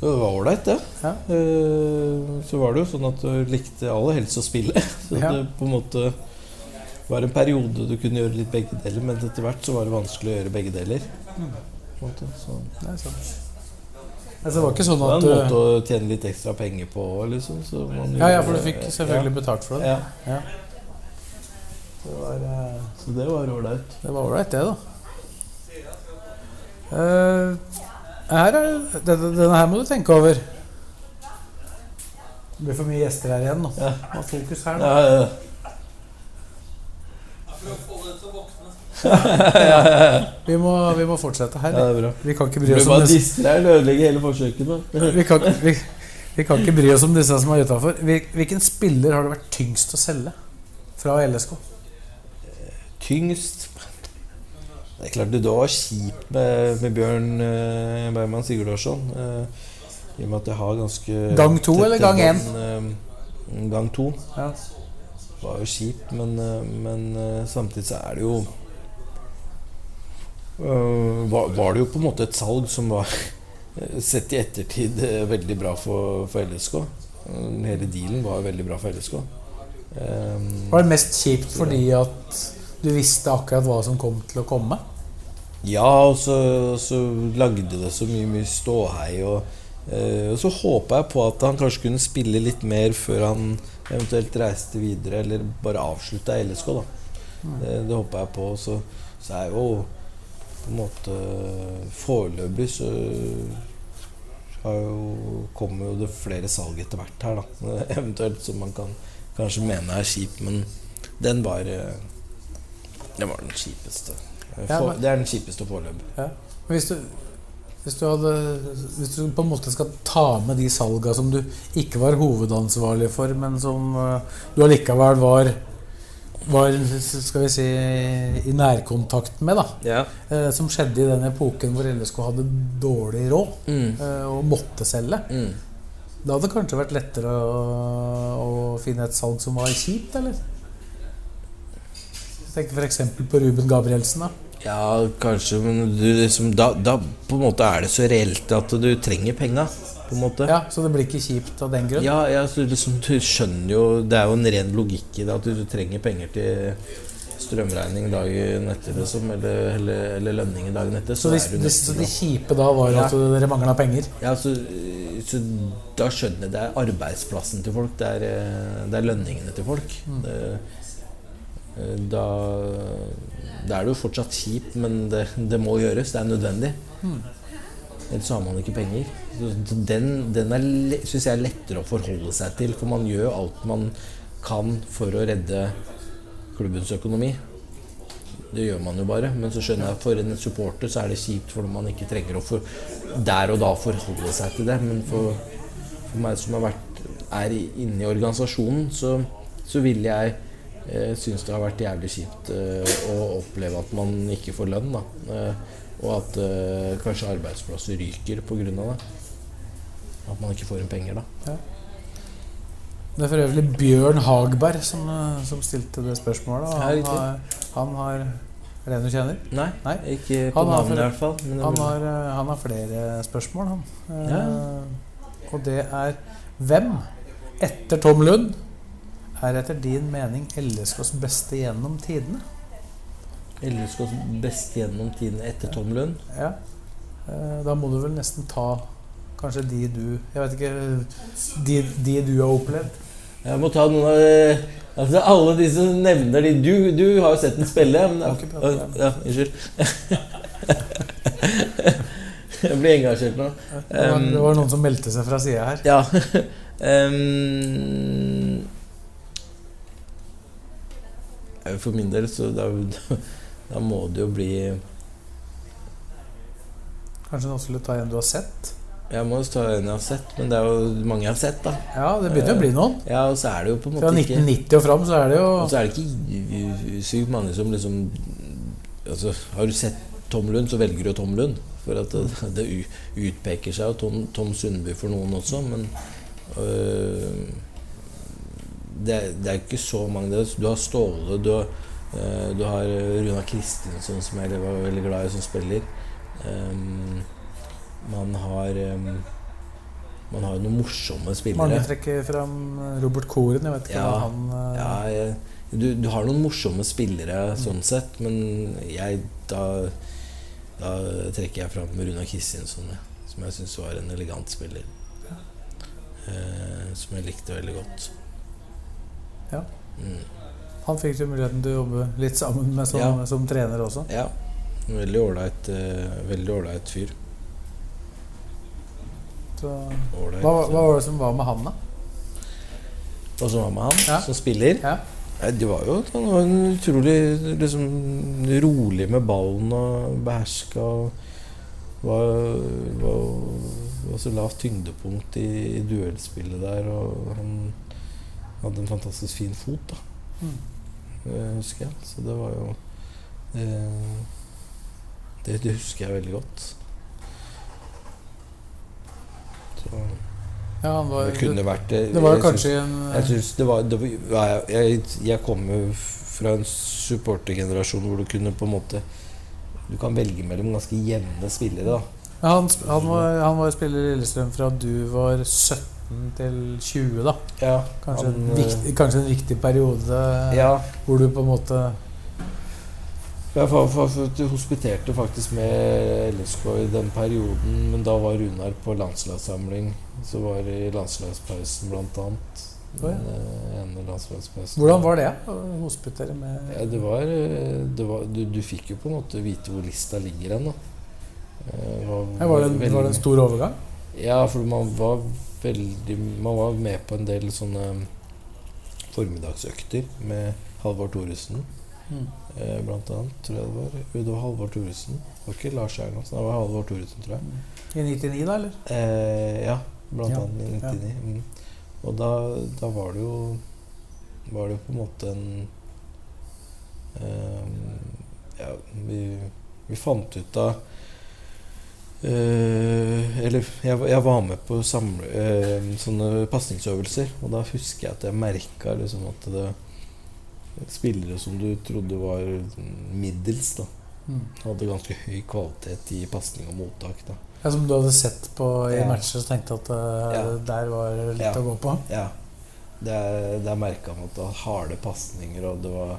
Det var ålreit, det. Ja. Eh, Så var det jo sånn at du likte aller helst å spille. Så Ja. det på en måte var en periode du kunne gjøre litt begge deler, men etter hvert så var det vanskelig å gjøre begge deler. En måte, så. Det er. Altså, det var ikke sånn Det var en måte å tjene litt ekstra penger på, liksom. Ja, ja, for du fikk selvfølgelig betalt for det. Ja. Det var, eh, Så det var ålreit. det var ålreit, det, da. Uh, her er, denne, denne her må du tenke over. Det blir for mye gjester her igjen nå. Ja. Ha fokus her nå. Ja, ja. Vi, må, vi må fortsette her. ja, det er bra. Vi kan ikke bry oss om disse, vi kan, vi, vi kan ikke bry oss om disse som er utafor. Hvilken spiller har det vært tyngst å selge fra LSK? Tyngst Det er klart det da var kjipt med, med Bjørn eh, Bergman Sigurdarsson. Eh, I og med at jeg har ganske Gang to eller gang én? eh, gang to. Ja. Det var jo kjipt, men, eh, men eh, samtidig så er det jo Uh, var, var det jo på en måte et salg som var Sett i ettertid veldig bra for, for LSK. Hele dealen var veldig bra for LSK. Um, Var det mest kjipt fordi at du visste akkurat hva som kom til å komme? Ja, og så, så lagde det så mye, mye ståhei. Og, eh, og så håpa jeg på at han kanskje kunne spille litt mer før han eventuelt reiste videre eller bare avslutta i LSK. da. Det, det håper jeg på. Så, så er jo på en måte Foreløpig så har jo, kommer jo det flere salg etter hvert her, da. Eventuelt som man kan kanskje mene er kjipt, men den var Den var den kjipeste. Ja, For, men- det er den kjipeste foreløpig. Ja. Men Hvis du, hvis, du hadde, hvis du på en måte skal ta med de salga som du ikke var hovedansvarlig for, men som eh, du allikevel var, var skal vi si, i nærkontakt med, da, Ja. eh, som skjedde i den epoken hvor LSK hadde dårlig råd Mm. eh, og måtte selge, Mm. da hadde det kanskje vært lettere å, å finne et salg som var kjipt, eller? Tenk f.eks. på Ruben Gabrielsen. da Ja, kanskje, men du, liksom, da, da på en måte er det så reelt at du trenger penga. Ja, Så det blir ikke kjipt av den grunn? Ja, ja så liksom, du skjønner jo Det er jo en ren logikk i det at du, du trenger penger til strømregning dagen etter, liksom, eller, eller, eller lønning dagen etter. Så, Så, det, du så det kjipe da var Ja. at dere mangla penger? Ja, så, så da skjønner jeg det er arbeidsplassen til folk. Det er, eh, det er lønningene til folk. Det, eh, da, da er det jo fortsatt kjipt, men det, det må gjøres. Det er nødvendig. Ellers har man ikke penger. Så Den, den syns jeg er lettere å forholde seg til, for man gjør alt man kan for å redde klubbens økonomi. Det gjør man jo bare. Men så skjønner jeg at for en supporter så er det kjipt fordi man ikke trenger å for, der og da forholde seg til det. Men for, for meg som har vært, er inne i organisasjonen, så, så vil jeg eh, synes det har vært jævlig kjipt eh, å oppleve at man ikke får lønn. Da. Eh, og at eh, kanskje arbeidsplasser ryker pga. det. At man ikke får inn penger, da. Det er for øvrig Bjørn Hagberg som, som stilte det spørsmålet. og Han har, han har Er det en du kjenner? Nei, Nei. ikke på Han har navnet i hvert fall. Men Han har, han har flere spørsmål, han. Eh, Og det er Hvem, etter Tom Lund, er etter din mening LSKs beste gjennom tidene? LSKs best gjennom tidene etter Tom Lund. Ja. Eh, Da må du vel nesten ta kanskje de du Jeg vet ikke De, de du har opplevd. Jeg må ta noen av eh, altså Alle de som nevner de Du, du har jo sett den spille. Men, ja, unnskyld. Jeg blir engasjert nå. Det var, Um, det var noen som meldte seg fra sida her. Ja. Eh, for min del så da, da må det jo bli Kanskje noen skulle ta en du har sett? Jeg må jo ta en jeg har sett, men det er jo mange jeg har sett, da. Ja, det begynner å bli noen. Ja, og så er det jo på en måte ikke 1990 og fram så er det jo Og så er det ikke sykt mange som liksom altså, Har du sett Tom Lund, så velger du Tom Lund. For at det, det utpeker seg jo Tom, Tom Sundby for noen også, men øh, det, det er ikke så mange. Du har Ståle, du øh, du har Runa Kristinsson, som jeg var veldig glad i, som spiller. Um, man har um, Man har noen morsomme spillere. Mange trekker fram Robert Koren. Jeg vet ikke Ja, han uh... Ja, jeg, du, du har noen morsomme spillere sånn sett, men jeg da, da trekker jeg fram Runa Kristinsson, ja, som jeg syns var en elegant spiller. Eh, som jeg likte veldig godt. Ja. Mm. Han fikk jo muligheten til å jobbe litt sammen med som, Ja. som trener også. ja. Veldig ålreit veldig ålreit fyr. Så, hva, hva var det som var med han, da? Hva som var med han Ja. som spiller? Ja. Nei, det var jo Han var en utrolig liksom, rolig med ballen og beherska. Var, var, var så lavt tyngdepunkt i, i duellspillet der, og han hadde en fantastisk fin fot, da. Mm. Det husker jeg. Så det var jo eh, det, det husker jeg veldig godt. Så Ja, han var, det kunne vært det var jeg kanskje synes- en jeg synes det var, det var jeg, jeg, jeg kommer fra en supportergenerasjon hvor du kunne på en måte Du kan velge mellom ganske jevne spillere. da ja, han, han, var, han var spiller i Lillestrøm fra du var 17 til 20, da. ja, Kanskje, han, en, eh, viktig, kanskje en viktig periode ja, hvor du på en måte Du hospiterte faktisk med LSK i den perioden, men da var Runar på landslagssamling. Så var det i landslagspausen blant annet. Oh, ja. Eh. Hvordan var det å hospitere med Ja, det var, eh, det var du, du fikk jo på en måte vite hvor lista ligger hen. Eh, var, var, var det en stor overgang? Ja, for man var veldig Man var med på en del sånne formiddagsøkter med Halvor Thoresen. Mm. Eh, blant annet, tror jeg det var. Det var Halvor Thoresen. Det var ikke Lars Erlandsen, det var Halvor Thoresen, tror jeg. I 99, da, eller? Eh, ja, blant Ja, annet i ja. 99. Mm. Og da, da var det jo Var det jo på en måte en um, Ja, vi, vi fant ut av eh, Eller jeg, var- jeg var med på samle, uh, sånne pasningsøvelser, og da husker jeg at jeg merka liksom at det Spillere som du trodde var middels, da Mm. hadde ganske høy kvalitet i pasning og mottak. da Ja, som du hadde sett på i Ja. matcher og tenkte at uh, Ja. der var litt Ja. å gå på? Ja. Der, der merka man at det var harde pasninger, og det var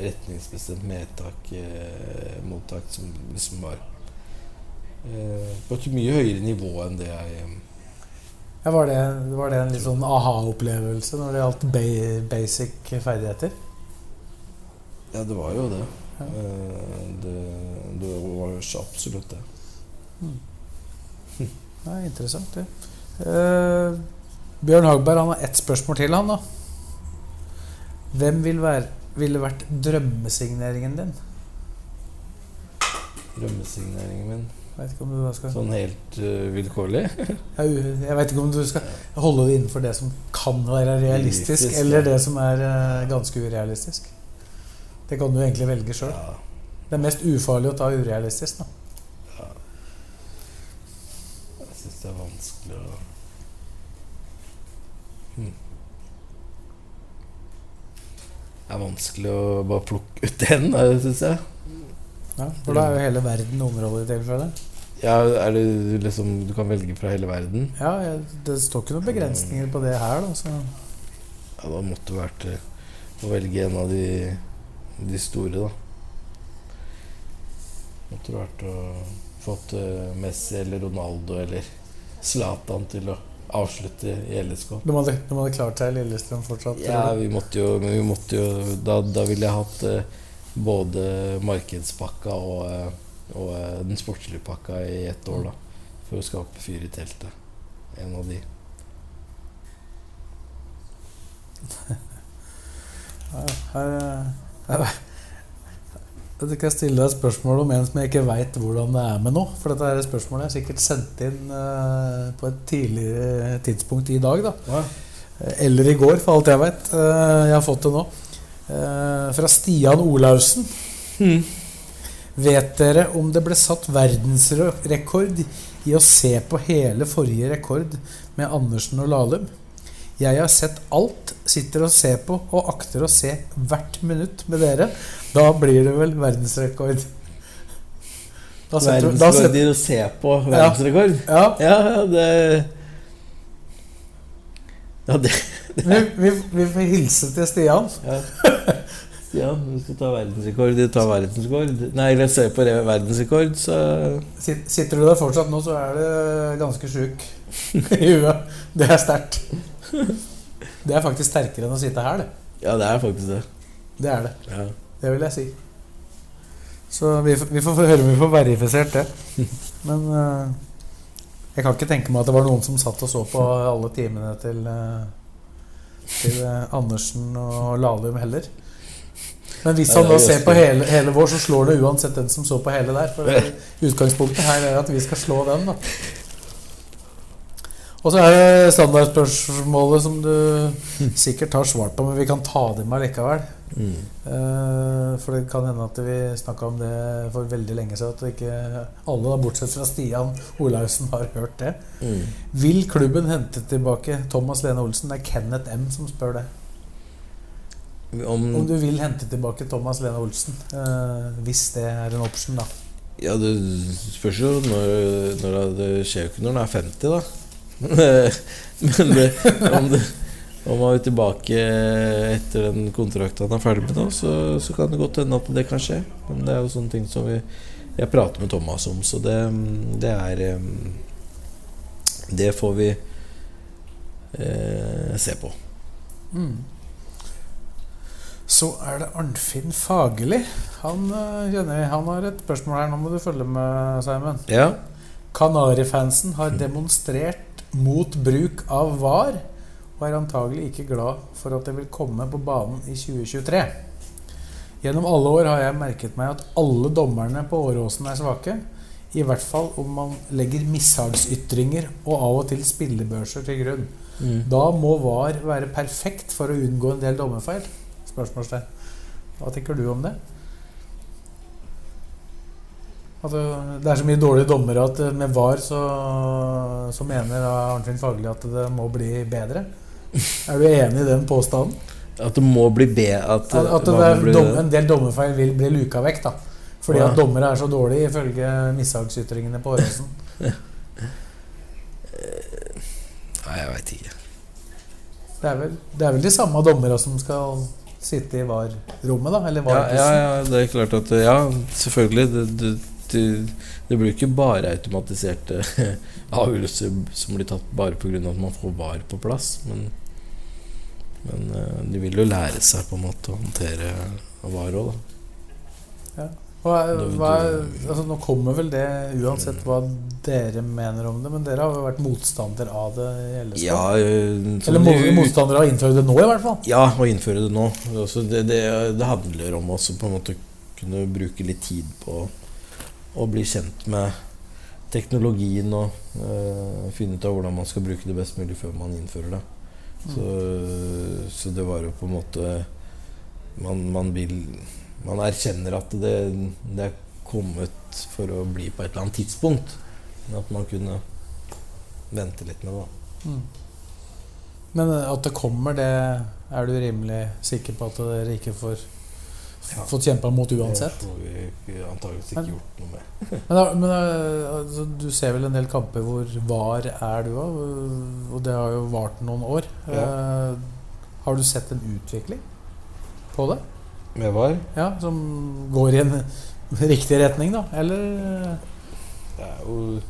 retningsbestemt medtak, mottak, som liksom var på et mye høyere nivå enn det jeg Ja, var, det, var det en litt sånn aha-opplevelse når det gjaldt ba basic ferdigheter? Ja, det var jo det. Ja. Eh, det, det var absolutt det. Det er interessant, det. Eh, Bjørn Hagberg han har ett spørsmål til, han da. Hvem vil ville vært drømmesigneringen din? Drømmesigneringen min. Skal Sånn helt uh, vilkårlig. Jeg jeg vet ikke om du skal holde det innenfor det som kan være realistisk, Realistisk, eller det som er uh, ganske urealistisk. Det kan du egentlig velge sjøl. Ja. Det er mest ufarlig å ta urealistisk. da Jeg syns det er vanskelig å hm. Det er vanskelig å bare plukke ut den, syns jeg. Ja, for da er jo hele verden området i tilfelle. Ja, er det liksom Du kan velge fra hele verden? Ja, Det står ikke noen begrensninger på det her. Da, så. Ja, da måtte det vært eh, å velge en av de, de store, da. Måtte det vært å fått eh, Messi eller Ronaldo eller Zlatan til å avslutte i LSK. De hadde, de hadde klart seg i Lillestrøm fortsatt? Ja, vi måtte jo, vi måtte jo Da, da ville jeg hatt eh, både markedspakka og, eh, og eh, den sportslige pakka i ett år, da. For å skape fyr i teltet. En av de. Her, her, her, jeg kan stille deg et spørsmål om en som jeg ikke veit hvordan det er med nå. For dette her spørsmålet er sikkert sendt inn uh, på et tidligere tidspunkt i dag. da Ja. Eller i går, for alt jeg veit. jeg har fått det nå. Eh, fra Stian Olaussen. Vet dere om det ble satt verdensrekord i å se på hele forrige rekord med Andersen og Lahlum? Jeg har sett alt, sitter og ser på og akter å se hvert minutt med dere. Da blir det vel verdensrekord. Da setter verdensrekord da setter- i å se på verdensrekord? Ja, Ja, ja, det Ja, det vi, vi, vi får hilse til Stian. ja. Ja, du skal ta verdensrekord. Du tar verdensrekord. Nei, eller ser på verdensrekord, så Sitter du der fortsatt nå, så er du ganske sjuk i huet. Det er sterkt. Det er faktisk sterkere enn å sitte her, det. Ja, det er faktisk det. Det er det. Ja. Det vil jeg si. Så vi, vi får høre om vi får verifisert det. Men eh, jeg kan ikke tenke meg at det var noen som satt og så på alle timene til, eh, til eh, Andersen og Lahlum heller. Men hvis han da er ser på hele, hele vår, så slår det uansett den som så på hele der. For utgangspunktet her er at vi skal slå den, da. Og så er det standardspørsmålet som du sikkert har svart på, men vi kan ta det med likevel. Mm. Eh, For det kan hende at vi snakka om det for veldig lenge siden. At ikke alle, bortsett fra Stian Olaussen, har hørt det. Mm. Vil klubben hente tilbake Thomas Lene Olsen? Det er Kenneth M som spør det. Om Om du vil hente tilbake Thomas Lene Olsen. eh, hvis det er en option, da. Ja, det spørs jo når, når det- Det skjer jo ikke når han er 50, da. Men det, om, det, om han er tilbake etter den kontrakten han er ferdig med nå, så, så kan det godt hende at det kan skje. Men det er jo sånne ting som vi jeg prater med Thomas om, så det, det er Det får vi eh, se på. Mm. Så er det Arnfinn Fagerli. Han eh, kjenner vi. Han har et spørsmål her. Nå må du følge med, Simon. Ja. Kanarifansen har demonstrert mot bruk av VAR og er antagelig ikke glad for at det vil komme på banen i 2023. Gjennom alle år har jeg merket meg at alle dommerne på Åråsen er svake. I hvert fall om man legger mishagsytringer og av og til spillebørser til grunn. Mm. Da må VAR være perfekt for å unngå en del dommerfeil. Spørsmålstegn. Hva tenker du om det? Altså, det er så mye dårlige dommere at eh, med VAR så, så mener Arnfinn Fagerli at det må bli bedre. Er du enig i den påstanden? At det må bli be... At, At, at det dom, en del dommerfeil vil bli luka vekk, da. Fordi Ja. at dommere er så dårlige, ifølge mishagsytringene på Åråsen. Nei, jeg veit ikke. Det er, vel, det er vel de samme dommere som skal sitte i VAR-rommet, da? Eller Ja, ja, ja, det er klart at Ja, selvfølgelig. Det, det, det, det blir ikke bare automatiserte avgjørelser som blir tatt bare pga. at man får VAR på plass. Men, men eh, de vil jo lære seg på en måte å håndtere VAR òg, da. Hva, hva, altså, nå kommer vel det uansett hva dere mener om det, men dere har jo vært motstander av det i Ellestad? Ja, eh, Eller må, motstander av å innføre det nå, i hvert fall? Ja, å innføre det nå. Altså, det, det, det handler om måte kunne bruke litt tid på å bli kjent med teknologien og øh, finne ut av hvordan man skal bruke det best mulig før man innfører det. Så, så det var jo på en måte Man, man vil Man erkjenner at det, det er kommet for å bli på et eller annet tidspunkt. Men at man kunne vente litt med det. Mm. Men eh, at det kommer, det er du rimelig sikker på at dere ikke får Ja. fått kjempa mot uansett? Det får vi ikke- Men- ikke gjort noe med. Men, da- men da, altså, du ser vel en del kamper hvor VAR er du òg, og det har jo vart noen år. Eh, har du sett en utvikling på det? Med VAR? Ja, Som går i en riktig retning, da? Eller Det er jo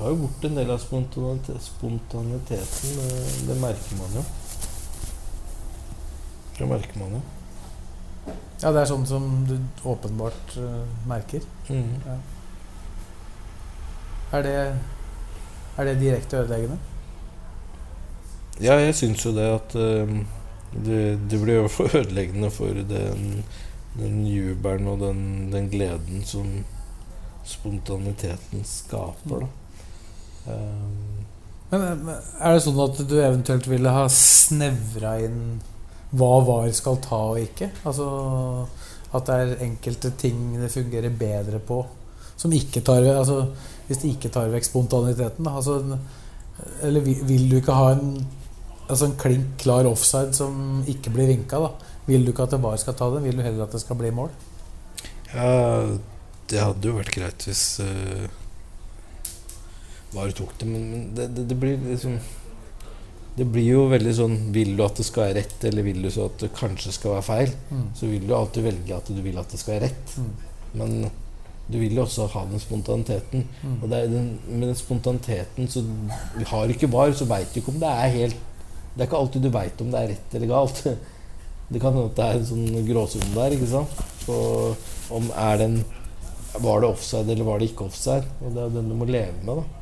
tar jo bort en del av spontaniteten. Det, det merker man jo. Det merker man jo. Ja, det er sånn som du åpenbart uh, merker. Mhm. Er det, er det direkte ødeleggende? Ja, jeg syns jo det at eh, det, det blir jo for ødeleggende for den, den jubelen og den, den gleden som spontaniteten skaper, da. Um, Men er det sånn at du eventuelt ville ha snevra inn hva VAR skal ta og ikke? Altså at det er enkelte ting det fungerer bedre på som ikke tar altså, Hvis det ikke tar vekk spontaniteten, da. Altså, eller vil, vil du ikke ha en Altså en klink klar offside som ikke blir vinka, da? Vil du ikke at det bare skal ta det? Vil du heller at det skal bli mål? Ja, det hadde jo vært greit hvis uh, VAR tok det, men, det, det, det blir liksom Det blir jo veldig sånn Vil du at det skal være rett, eller vil du så at det kanskje skal være feil? Mm. Så vil du alltid velge at du vil at det skal være rett. Mm. Men du vil jo også ha den spontaniteten. Mm. Og den, med den spontaniteten så har du ikke VAR, så veit du ikke om det er helt Det er ikke alltid du veit om det er rett eller galt. Det kan hende at det er en sånn gråsone der, ikke sant. Og om er den Var det offside, eller var det ikke offside? Og det er den du må leve med, da.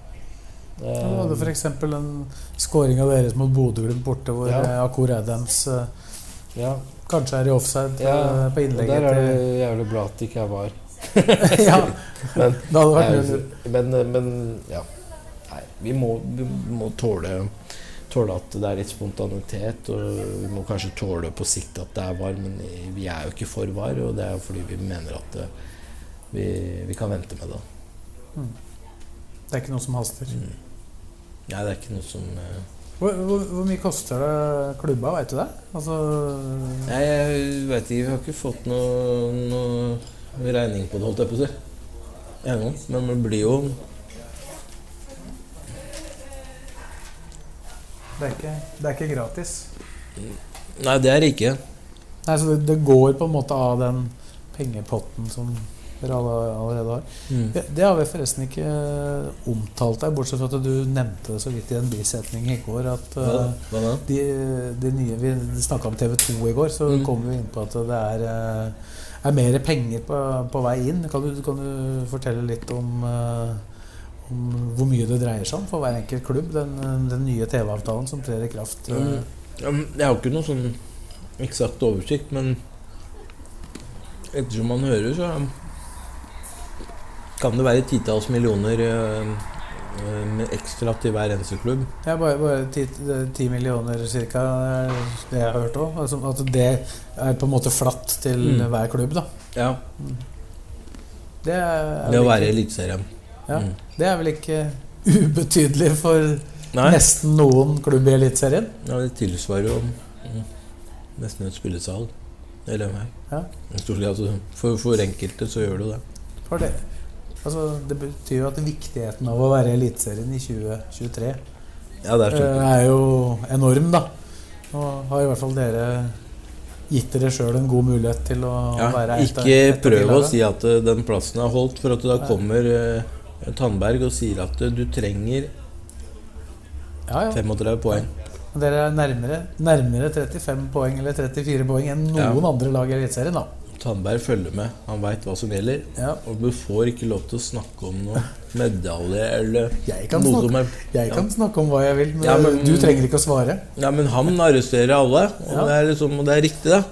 Ja, Du hadde f.eks. en skåringa deres mot Bodø-Glimt borte, hvor Ja. eh, Akur Adams eh, ja, kanskje er i offside ja, eh, på og der er det jævlig bra at det ikke er VAR. Ja, Men- det hadde vært Nei, men, men ja. Nei, vi må, vi må tåle, tåle at det er litt spontanitet. Og vi må kanskje tåle på sikt at det er var, men vi er jo ikke for var. Og det er jo fordi vi mener at det, vi, vi kan vente med det. Det er ikke noe som haster. Mm. Nei, det er ikke noe som uh... Hvor, hvor, hvor mye koster det klubba, veit du det? Altså Nei, jeg veit ikke. Vi har ikke fått noe, noe regning på det, holdt jeg på å si. Ennå. Men det blir jo det er, ikke, det er ikke gratis. Nei, det er det ikke. Nei, så det, det går på en måte av den pengepotten som dere alle, allerede har. Mm. Det, det har vi forresten ikke eh, omtalt der, bortsett fra at du nevnte det så vidt i en bisetning i går. At eh, Hva de, de nye Vi snakka om TV2 i går, så Mm. kom vi inn på at det er, eh, er mer penger på, på vei inn. Kan du, kan du fortelle litt om, eh, om hvor mye det dreier seg om for hver enkelt klubb? Den, den nye TV-avtalen som trer i kraft. eh, Mm. Ja, Jeg har ikke noe sånn eksakt oversikt, men ettersom man hører, så kan det være titalls millioner eh, eh, med ekstra til hver eneste klubb. Ja, bare, bare 10, 10 millioner ca. er det jeg har hørt òg. Altså, at det er på en måte flatt til Mm. hver klubb, da. Ja, Det er, Det å være i Eliteserien. ja, Mm. Det er vel ikke ubetydelig for Nei, nesten noen klubb i Eliteserien? ja, det tilsvarer jo mm, nesten et spillesal. Eller meg. Ja. Altså, for, for enkelte så gjør det det. For det, altså, det betyr jo at viktigheten av å være i Eliteserien i 2023 Ja, er eh, er jo enorm, da. Nå har i hvert fall dere gitt dere sjøl en god mulighet til å Ja, være et av- ikke prøv å si at eh, den plassen er holdt, for at da kommer eh, Tandberg og sier at eh, du trenger ja, ja. 35 poeng. Dere er nærmere, nærmere 35 poeng eller 34 poeng enn noen Ja. andre lag i Eliteserien. Tandberg følger med. Han veit hva som gjelder. Ja. Og du får ikke lov til å snakke om noe medalje eller Jeg kan, noe snakke, er jeg kan snakke om hva jeg vil, men, Ja, men- du trenger ikke å svare. Ja, men han arresterer alle, og, Ja. det, er liksom, og det er riktig, da.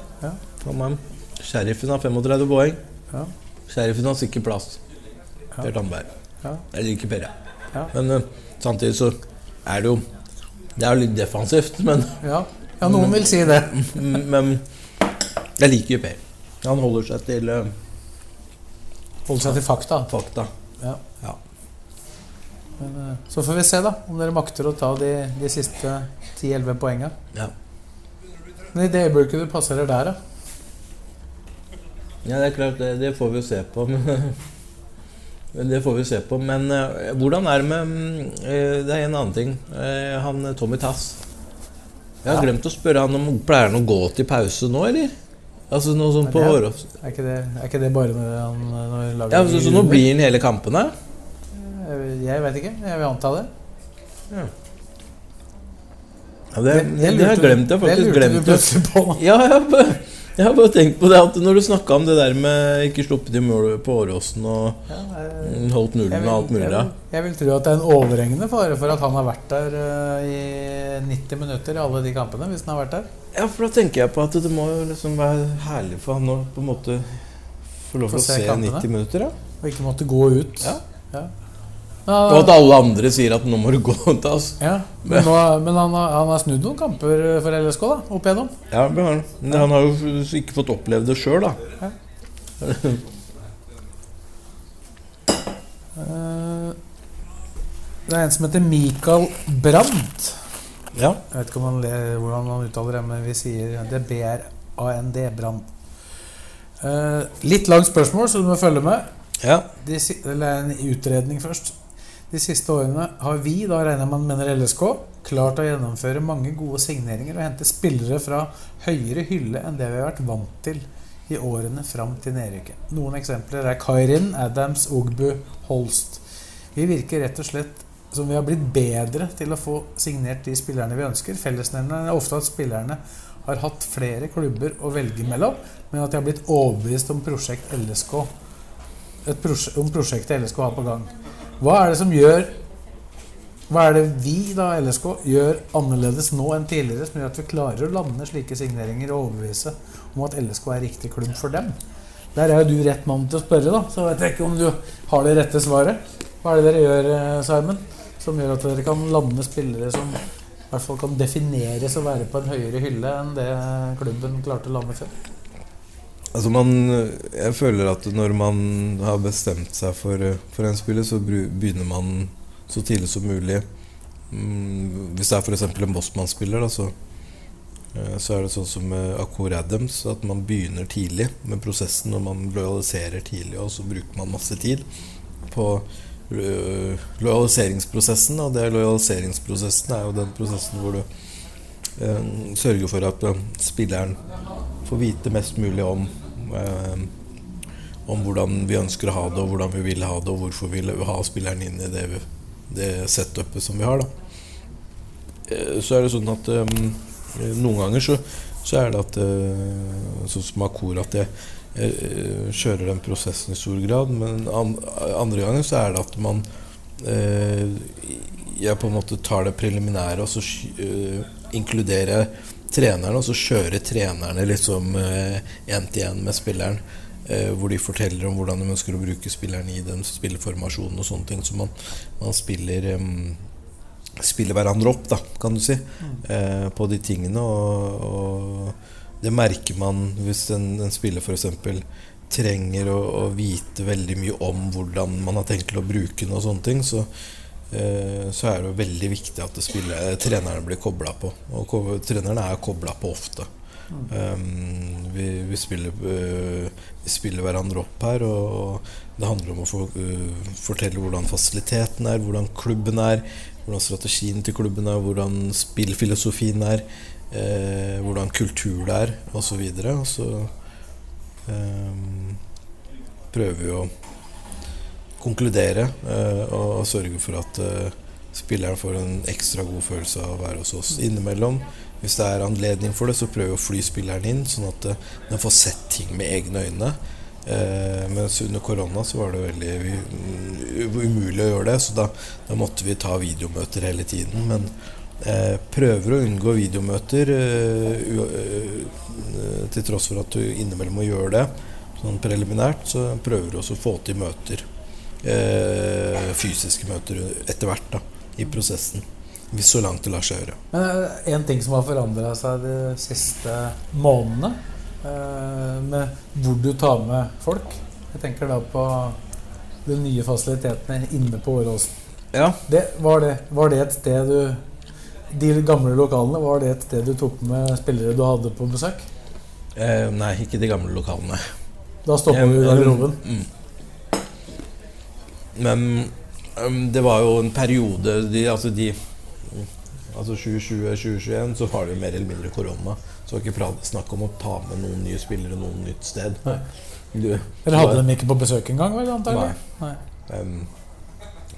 Sheriffen har 35 poeng. Ja. Sheriffen har sikker plass. Ja. Per Tandberg. Jeg liker Per. Ja. Men eh, samtidig så er det jo Det er jo litt defensivt, men, Ja. ja, noen vil si det. men jeg liker jo Per. Han holder seg til uh, Holder seg til fakta. fakta. Ja. Ja. Men, eh, så får vi se da om dere makter å ta de, de siste 10-11 poenga. Ja. Men i det øyeblikket du passerer der, da Ja, det er klart, det, det får vi jo se på. Men, men det får vi se på. Men uh, hvordan er det med eh, Det er en annen ting. Uh, han Tommy Tass. Jeg har Ja. glemt å spørre han om Pleier han å gå til pause nå, eller? Altså noe sånt på Hårås. Er ikke det, er ikke det bare når han når lager Ja, så, så nå blir han hele kampene? Jeg, vet ikke. Jeg vil anta det. Ja, det, det, har jeg glemt. Jeg har faktisk glemt det lurte du plutselig på. Ja, ja. Jeg har bare tenkt på det at når du snakka om det der med ikke sluppet i mål på Åråsen og Ja, jeg, holdt nullen og alt mulig jeg, vil, jeg vil tro at det er en overhengende fare for at han har vært der eh, i 90 minutter i alle de kampene. Hvis han har vært der. Ja, for da tenker jeg på at det må liksom være herlig for han å på en måte få lov til å se se 90 minutter, da. Og ikke måtte gå ut. Ja. Ja. Og at alle andre sier at nå må du gå til oss. Ja, men, nå, men han, har, han har snudd noen kamper for LSK da, opp igjennom. Ja, men han, har jo ikke fått oppleve det sjøl, da. Ja. Det er en som heter Mikael Brandt. Ja. Jeg vet ikke han ler, hvordan han uttaler det, men vi sier det er B-R-A-N-D. Brandt. Eh, litt langt spørsmål, så du må følge med. ja. De, eller en utredning først. De siste årene har vi, da regner man mener LSK, klart å gjennomføre mange gode signeringer og hente spillere fra høyere hylle enn det vi har vært vant til i årene fram til nedrykket. Noen eksempler er Kairin, Adams, Ogbu, Holst. Vi virker rett og slett som vi har blitt bedre til å få signert de spillerne vi ønsker. Fellesnevneren er ofte at spillerne har hatt flere klubber å velge mellom, men at de har blitt overbevist om prosjekt LSK prosjekt, om prosjektet LSK har på gang. Hva er det som gjør Hva er det vi, da, LSK, gjør annerledes nå enn tidligere, som gjør at vi klarer å lande slike signeringer og overbevise om at LSK er riktig klubb for dem? Der er jo du rett mann til å spørre, da, så vet jeg ikke om du har det rette svaret. Hva er det dere gjør, eh, Simon, som gjør at dere kan lande spillere som i hvert fall kan defineres å være på en høyere hylle enn det klubben klarte å lande før? Altså man, jeg føler at når man har bestemt seg for, for en spiller, så begynner man så tidlig som mulig. Mm, hvis det er f.eks. en Bossmann-spiller, så, eh, så er det sånn som med Akor Adams, at man begynner tidlig med prosessen, og man lojaliserer tidlig, og så bruker man masse tid på øh, lojaliseringsprosessen. Og det lojaliseringsprosessen er jo den prosessen hvor du eh, sørger for at eh, spilleren får vite mest mulig om eh, om hvordan vi ønsker å ha det, og hvordan vi vil ha det, og hvorfor vi vil ha spilleren inn i det, det setupet som vi har. da. Eh, Så er det sånn at um, noen ganger så, så er det at Sånn som Akor, at jeg jeg kjører den prosessen i stor grad. Men an, andre ganger så er det at man Jeg på en måte tar det preliminære og så inkluderer trenerne, og så kjører trenerne liksom én til én med spilleren. Eh, hvor de forteller om hvordan de ønsker å bruke spilleren i den spilleformasjonen og sånne ting. Så man, man spiller um, spiller hverandre opp, da, kan du si, eh, på de tingene. Og, og det merker man hvis en, en spiller f.eks. trenger å, å vite veldig mye om hvordan man har tenkt til å bruke den og sånne ting. Så, eh, så er det jo veldig viktig at spiller, trenerne blir kobla på. Og treneren trenerne er kobla på ofte. Um, vi, vi, spiller, uh, vi spiller hverandre opp her, og det handler om å for, uh, fortelle hvordan fasiliteten er, hvordan klubben er, hvordan strategien til klubben er, hvordan spillfilosofien er, uh, hvordan kultur det er, osv. Og så um, prøver vi å konkludere eh, og sørge for at eh, spilleren får en ekstra god følelse av å være hos oss innimellom. Hvis det er anledning for det, så prøver vi å fly spilleren inn, sånn at eh, den får sett ting med egne øyne. Eh, mens under korona så var det veldig umulig å gjøre det, så da, da måtte vi ta videomøter hele tiden. Men eh, prøver å unngå videomøter eh, til tross for at du innimellom må gjøre det. Sånn preliminært så prøver du også å få til møter. Eh, fysiske møter etter hvert da, i prosessen. Hvis så langt det lar seg gjøre. Men en ting som har forandra seg de siste månedene, eh, med hvor du tar med folk Jeg tenker da på de nye fasilitetene inne på Åråsen. Ja. Det, var, det, var det et sted du De gamle lokalene, var det et sted du tok med spillere du hadde på besøk? Eh, nei, ikke de gamle lokalene. Da stoppa du i garderoben. Mm. Men um, det var jo en periode de, Altså de Altså 2020-2021 så var det jo mer eller mindre korona. Så det var ikke snakk om å ta med noen nye spillere noen nytt sted. Du, Eller hadde dem ikke på besøk engang, antagelig? Nei. Um,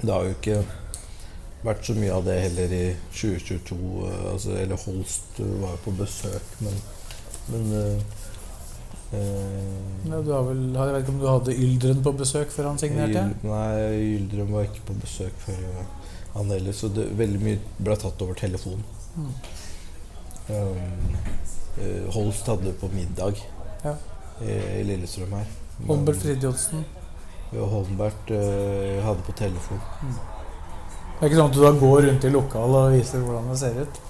det har jo ikke vært så mye av det heller i 2022. uh, Altså, eller Holst var jo på besøk, men, men uh, Ja, du har vel, jeg vet ikke om du hadde Yldren på besøk før han signerte? Yl- Nei, Yldren var ikke på besøk før uh, han heller, så det, veldig mye ble tatt over telefon. Mm. Um, uh, Holst hadde på middag Ja. i, i Lillestrøm her. Holmbert Fridtjofsen. Ja, Holmbert uh, hadde på telefon. Det er ikke sånn at du da går rundt i lokalet og viser hvordan det ser ut?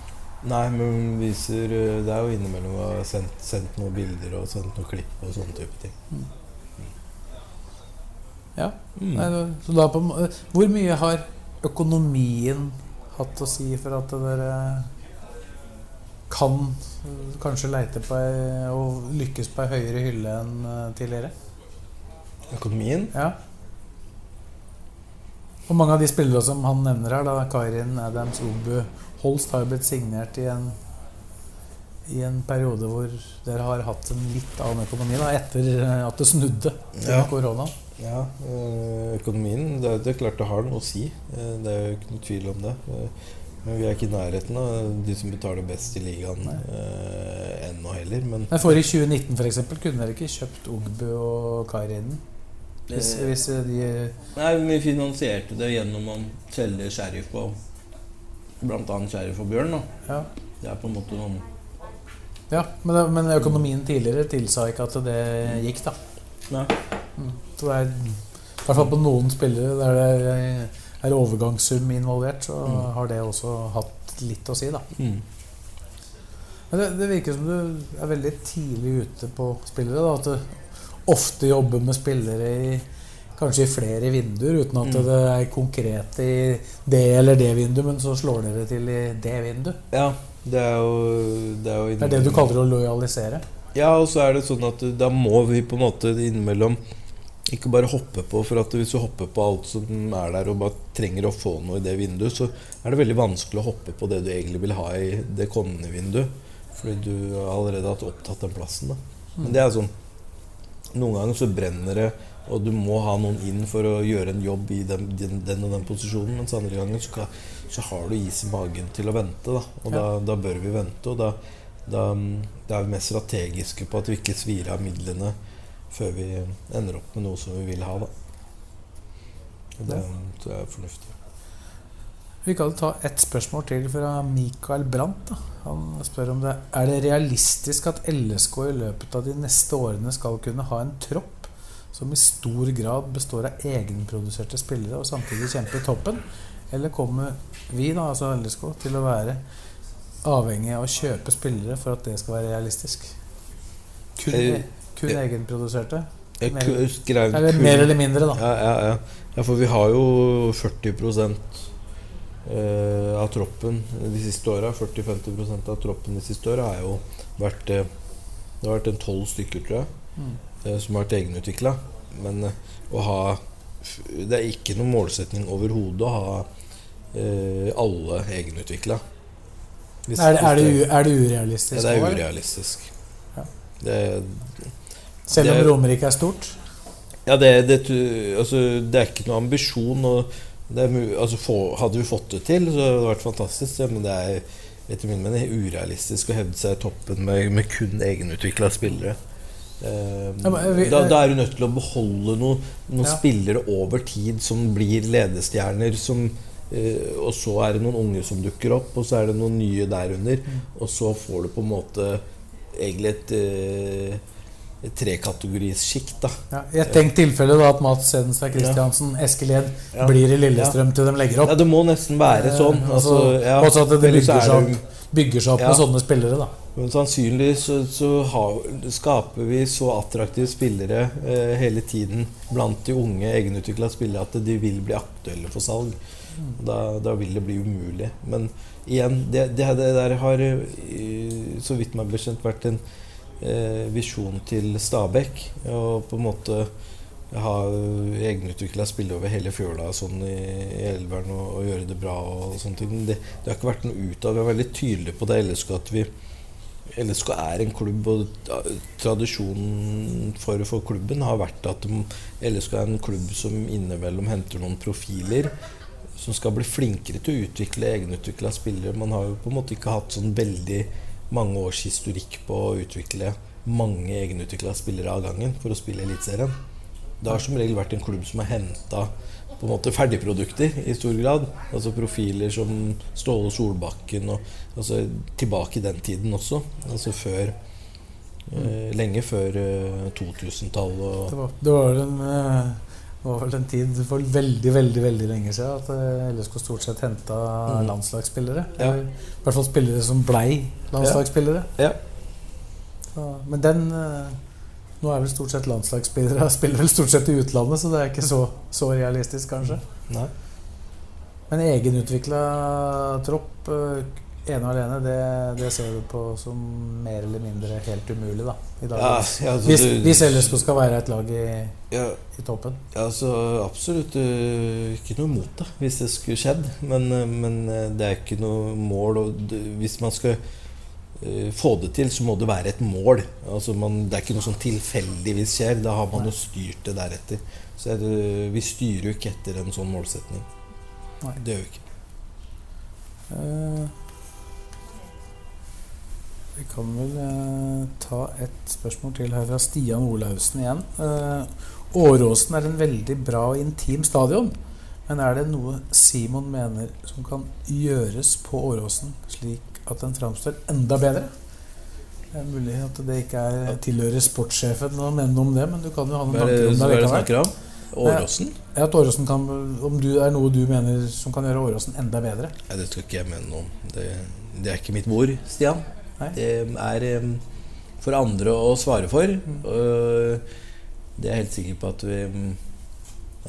Nei, men viser uh, Det er jo innimellom å ha sendt, sendt noen bilder og sendt noen klipp og sånne type ting. Ja. Mm. Nei, så da på, hvor mye har økonomien hatt å si for at dere kan eh, kanskje leite på ei, og lykkes på ei høyere hylle enn eh, tidligere? Økonomien? Ja. Og mange av de spillere som han nevner her, da, Karin Adams, Obu, Holst, har jo blitt signert i en, i en periode hvor dere har hatt en litt annen økonomi, da, etter eh, at det snudde til Ja. korona. Ja, øh, økonomien det, er- det er klart det har noe å si. Eh, Det er jo ikke noe tvil om det. Eh, Men vi er ikke i nærheten av de som betaler best i ligaen eh, ennå heller. Men Men for i 2019 for eksempel, kunne dere ikke kjøpt Ogbu og Kairinen? Hvis, Eh, hvis de Nei, vi finansierte det gjennom å selge sheriff på bl.a. sheriff og bjørn. Ja, Det er på en måte noen ja men, det- men økonomien tidligere tilsa ikke at det gikk, da. Nei. Mm. Så det er i hvert fall på noen spillere der det er overgangssum involvert, så Mm. har det også hatt litt å si, da. Mm. Men det, det virker som du er veldig tidlig ute på spillere. Da, at du ofte jobber med spillere i kanskje i flere vinduer, uten at Mm. det er konkret i det eller det vinduet, men så slår dere til i det vinduet. Ja, det er jo Det er, jo Det er det du kaller å lojalisere. Ja, og så er det sånn at da må vi på en måte innimellom ikke bare hoppe på, for at hvis du hopper på alt som er der og bare trenger å få noe i det vinduet, så er det veldig vanskelig å hoppe på det du egentlig vil ha i det kommende vinduet. Fordi du har allerede hatt opptatt den plassen. da Men det er sånn Noen ganger så brenner det, og du må ha noen inn for å gjøre en jobb i den, den, den og den posisjonen. Mens andre ganger så, kan, så har du is i magen til å vente. Da. Og da, da bør vi vente. Og da, da, da er vi mer strategiske på at vi ikke svir av midlene før vi ender opp med noe som vi vil ha. Da. Og det tror jeg er fornuftig. Vi kan ta ett spørsmål til fra Mikael Brandt. Da. Han spør om det er det realistisk at LSK i løpet av de neste årene skal kunne ha en tropp som i stor grad består av egenproduserte spillere og samtidig kjemper i toppen? Eller kommer vi, da, altså LSK, til å være avhengig av å kjøpe spillere for at det skal være realistisk? Kun, jeg, kun jeg, egenproduserte? Jeg Mer- skrev Eller kun- mer eller mindre, da. Ja, ja, ja. ja, for vi har jo 40 eh, av troppen de siste åra. 40-50% av troppen de siste åra har jo vært eh, Det har vært en tolv stykker, tror jeg, Mm. Eh, som har vært egenutvikla. Men eh, å ha Det er ikke noen målsetning overhodet å ha eh, alle egenutvikla. Er det, er er det urealistisk? ja, det er urealistisk. Ja. Det, Selv om Romerike er stort? Ja, det, det, altså, det er ikke noe ambisjon. Er, altså, for, hadde vi fått det til, så hadde det vært fantastisk. Ja, men det er etter min mening urealistisk å hevde seg i toppen med, med kun egenutvikla spillere. Da, da er du nødt til å beholde noen, noen Ja. spillere over tid som blir ledestjerner. Som, eh, og så er det noen unge som dukker opp, og så er det noen nye derunder. Mm. Og så får du på en måte egentlig et, eh, et trekategoris sjikt. da Ja, I et tenkt tilfelle da at Mats Hedenstad Christiansen, Eskil Ed, Ja. blir i Lillestrøm til de legger opp. Ja, det må nesten være sånn. Eh, Altså, ja, også at det bygger er seg opp, bygger seg opp Ja. med sånne spillere. da Men sannsynlig så, så har, skaper vi så attraktive spillere eh, hele tiden blant de unge egenutvikla spillere at de vil bli aktuelle for salg. Da, da vil det bli umulig. Men igjen, det, det, det der har eh, så vidt meg bekjent vært en eh, visjon til Stabæk. Og på en måte ha egenutvikla spillere over hele fjøla sånn i, i elveren og, og gjøre det bra og sånne ting. Det, det har ikke vært noe ut av Vi er veldig tydelige på det LSK at vi LSK er en klubb, og tradisjonen for, for klubben har vært at LSK er en klubb som innimellom henter noen profiler som skal bli flinkere til å utvikle egenutvikla spillere. Man har jo på en måte ikke hatt sånn veldig mange års historikk på å utvikle mange egenutvikla spillere av gangen for å spille Eliteserien. Det har som regel vært en klubb som har henta på en måte ferdigprodukter i stor grad. Altså profiler som Ståle Solbakken og altså tilbake i den tiden også. Altså før eh, Lenge før eh, 2000-tallet. Det var, det var en eh, det var vel en tid for veldig veldig, veldig lenge siden at eh, LSK stort sett henta Mm. landslagsspillere. Ja. Eller I hvert fall spillere som blei landslagsspillere. Ja. Så, men den eh, Nå er vel stort sett landslagsspillere spiller vel stort sett i utlandet, så det er ikke så, så realistisk, kanskje. Nei. Men egenutvikla tropp, eh, ene og alene, det, det ser du på som mer eller mindre helt umulig, da. I dag. Ja, ja, altså, hvis, du- hvis LSK skal være et lag i, Ja, i toppen. ja, altså absolutt øh, ikke noe imot det, hvis det skulle skjedd. Men, øh, men det er ikke noe mål. Og hvis man skal få det til, så må det være et mål. Altså man, det er ikke noe som tilfeldigvis skjer. Da har man jo styrt det deretter. Så det, vi styrer jo ikke etter en sånn målsetning. Nei. Det gjør vi ikke. Uh, vi kan vel uh, ta et spørsmål til her fra Stian Olaussen igjen. Uh, Åråsen er en veldig bra og intim stadion. Men er det noe Simon mener som kan gjøres på Åråsen, slik at den framstår enda bedre? Det er mulig at det ikke er tilhører sportssjefen å mene noe om det, men du kan jo ha noen er tanker om det likevel. Åråsen? Ja, at Åråsen kan, om du er noe du mener som kan gjøre Åråsen enda bedre? Nei, det skal ikke jeg mene noe om. Det, det er ikke mitt bord, Stian. Nei. Det er um, for andre å svare for. Og det er jeg helt sikker på at vi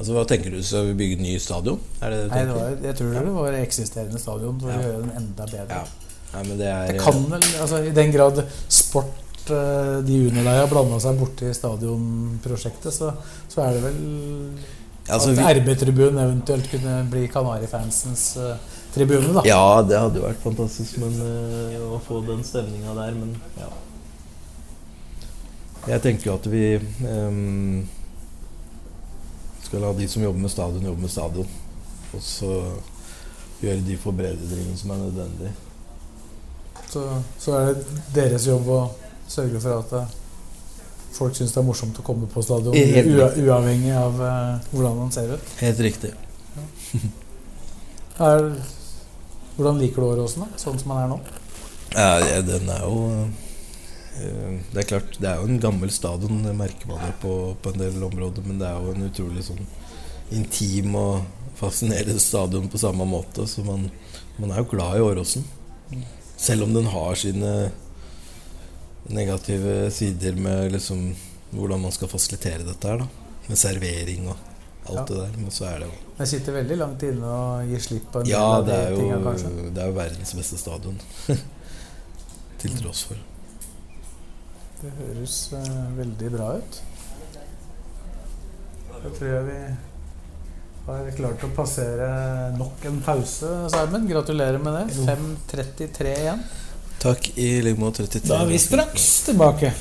Altså, Hva tenker du? Skal vi bygge ny stadion? Er det det du Nei, det var, jeg tror det var eksisterende stadion for Ja. å gjøre den enda bedre. Ja. Nei, men det er Det kan vel, altså I den grad sport eh, de under deg har blanda seg borti stadionprosjektet, så, så er det vel altså, at RB-tribunen eventuelt kunne bli Kanarifansens uh, tribune, da. Ja, det hadde jo vært fantastisk men, uh, å få den stemninga der, men ja. Jeg tenker jo at vi um, skal la de som jobber med stadion, jobbe med stadion. Og så gjøre de forbedringene som er nødvendige. Så, så er det deres jobb å sørge for at eh, folk syns det er morsomt å komme på stadion, uavhengig av uh, hvordan man ser ut. Helt riktig. Er, hvordan liker du Åråsen? Sånn som den er nå? Ja, ja, den er jo eh, Det er klart, det er jo en gammel stadion, det merker man jo på, på en del områder. Men det er jo en utrolig sånn intim og fascinerende stadion på samme måte. Så man, man er jo glad i Åråsen. Selv om den har sine negative sider med liksom hvordan man skal fasilitere dette her. da Med servering og alt Ja. det der. Men så er det jo Jeg sitter veldig langt inne og gir slipp på en del av de tinga, kanskje. det er jo verdens beste stadion. Til tross for. Det høres uh, veldig bra ut. Da tror jeg vi har klart å passere nok en pause, Simon. Gratulerer med det. 5.33 igjen. Takk i like måte 33. Da er vi straks tilbake.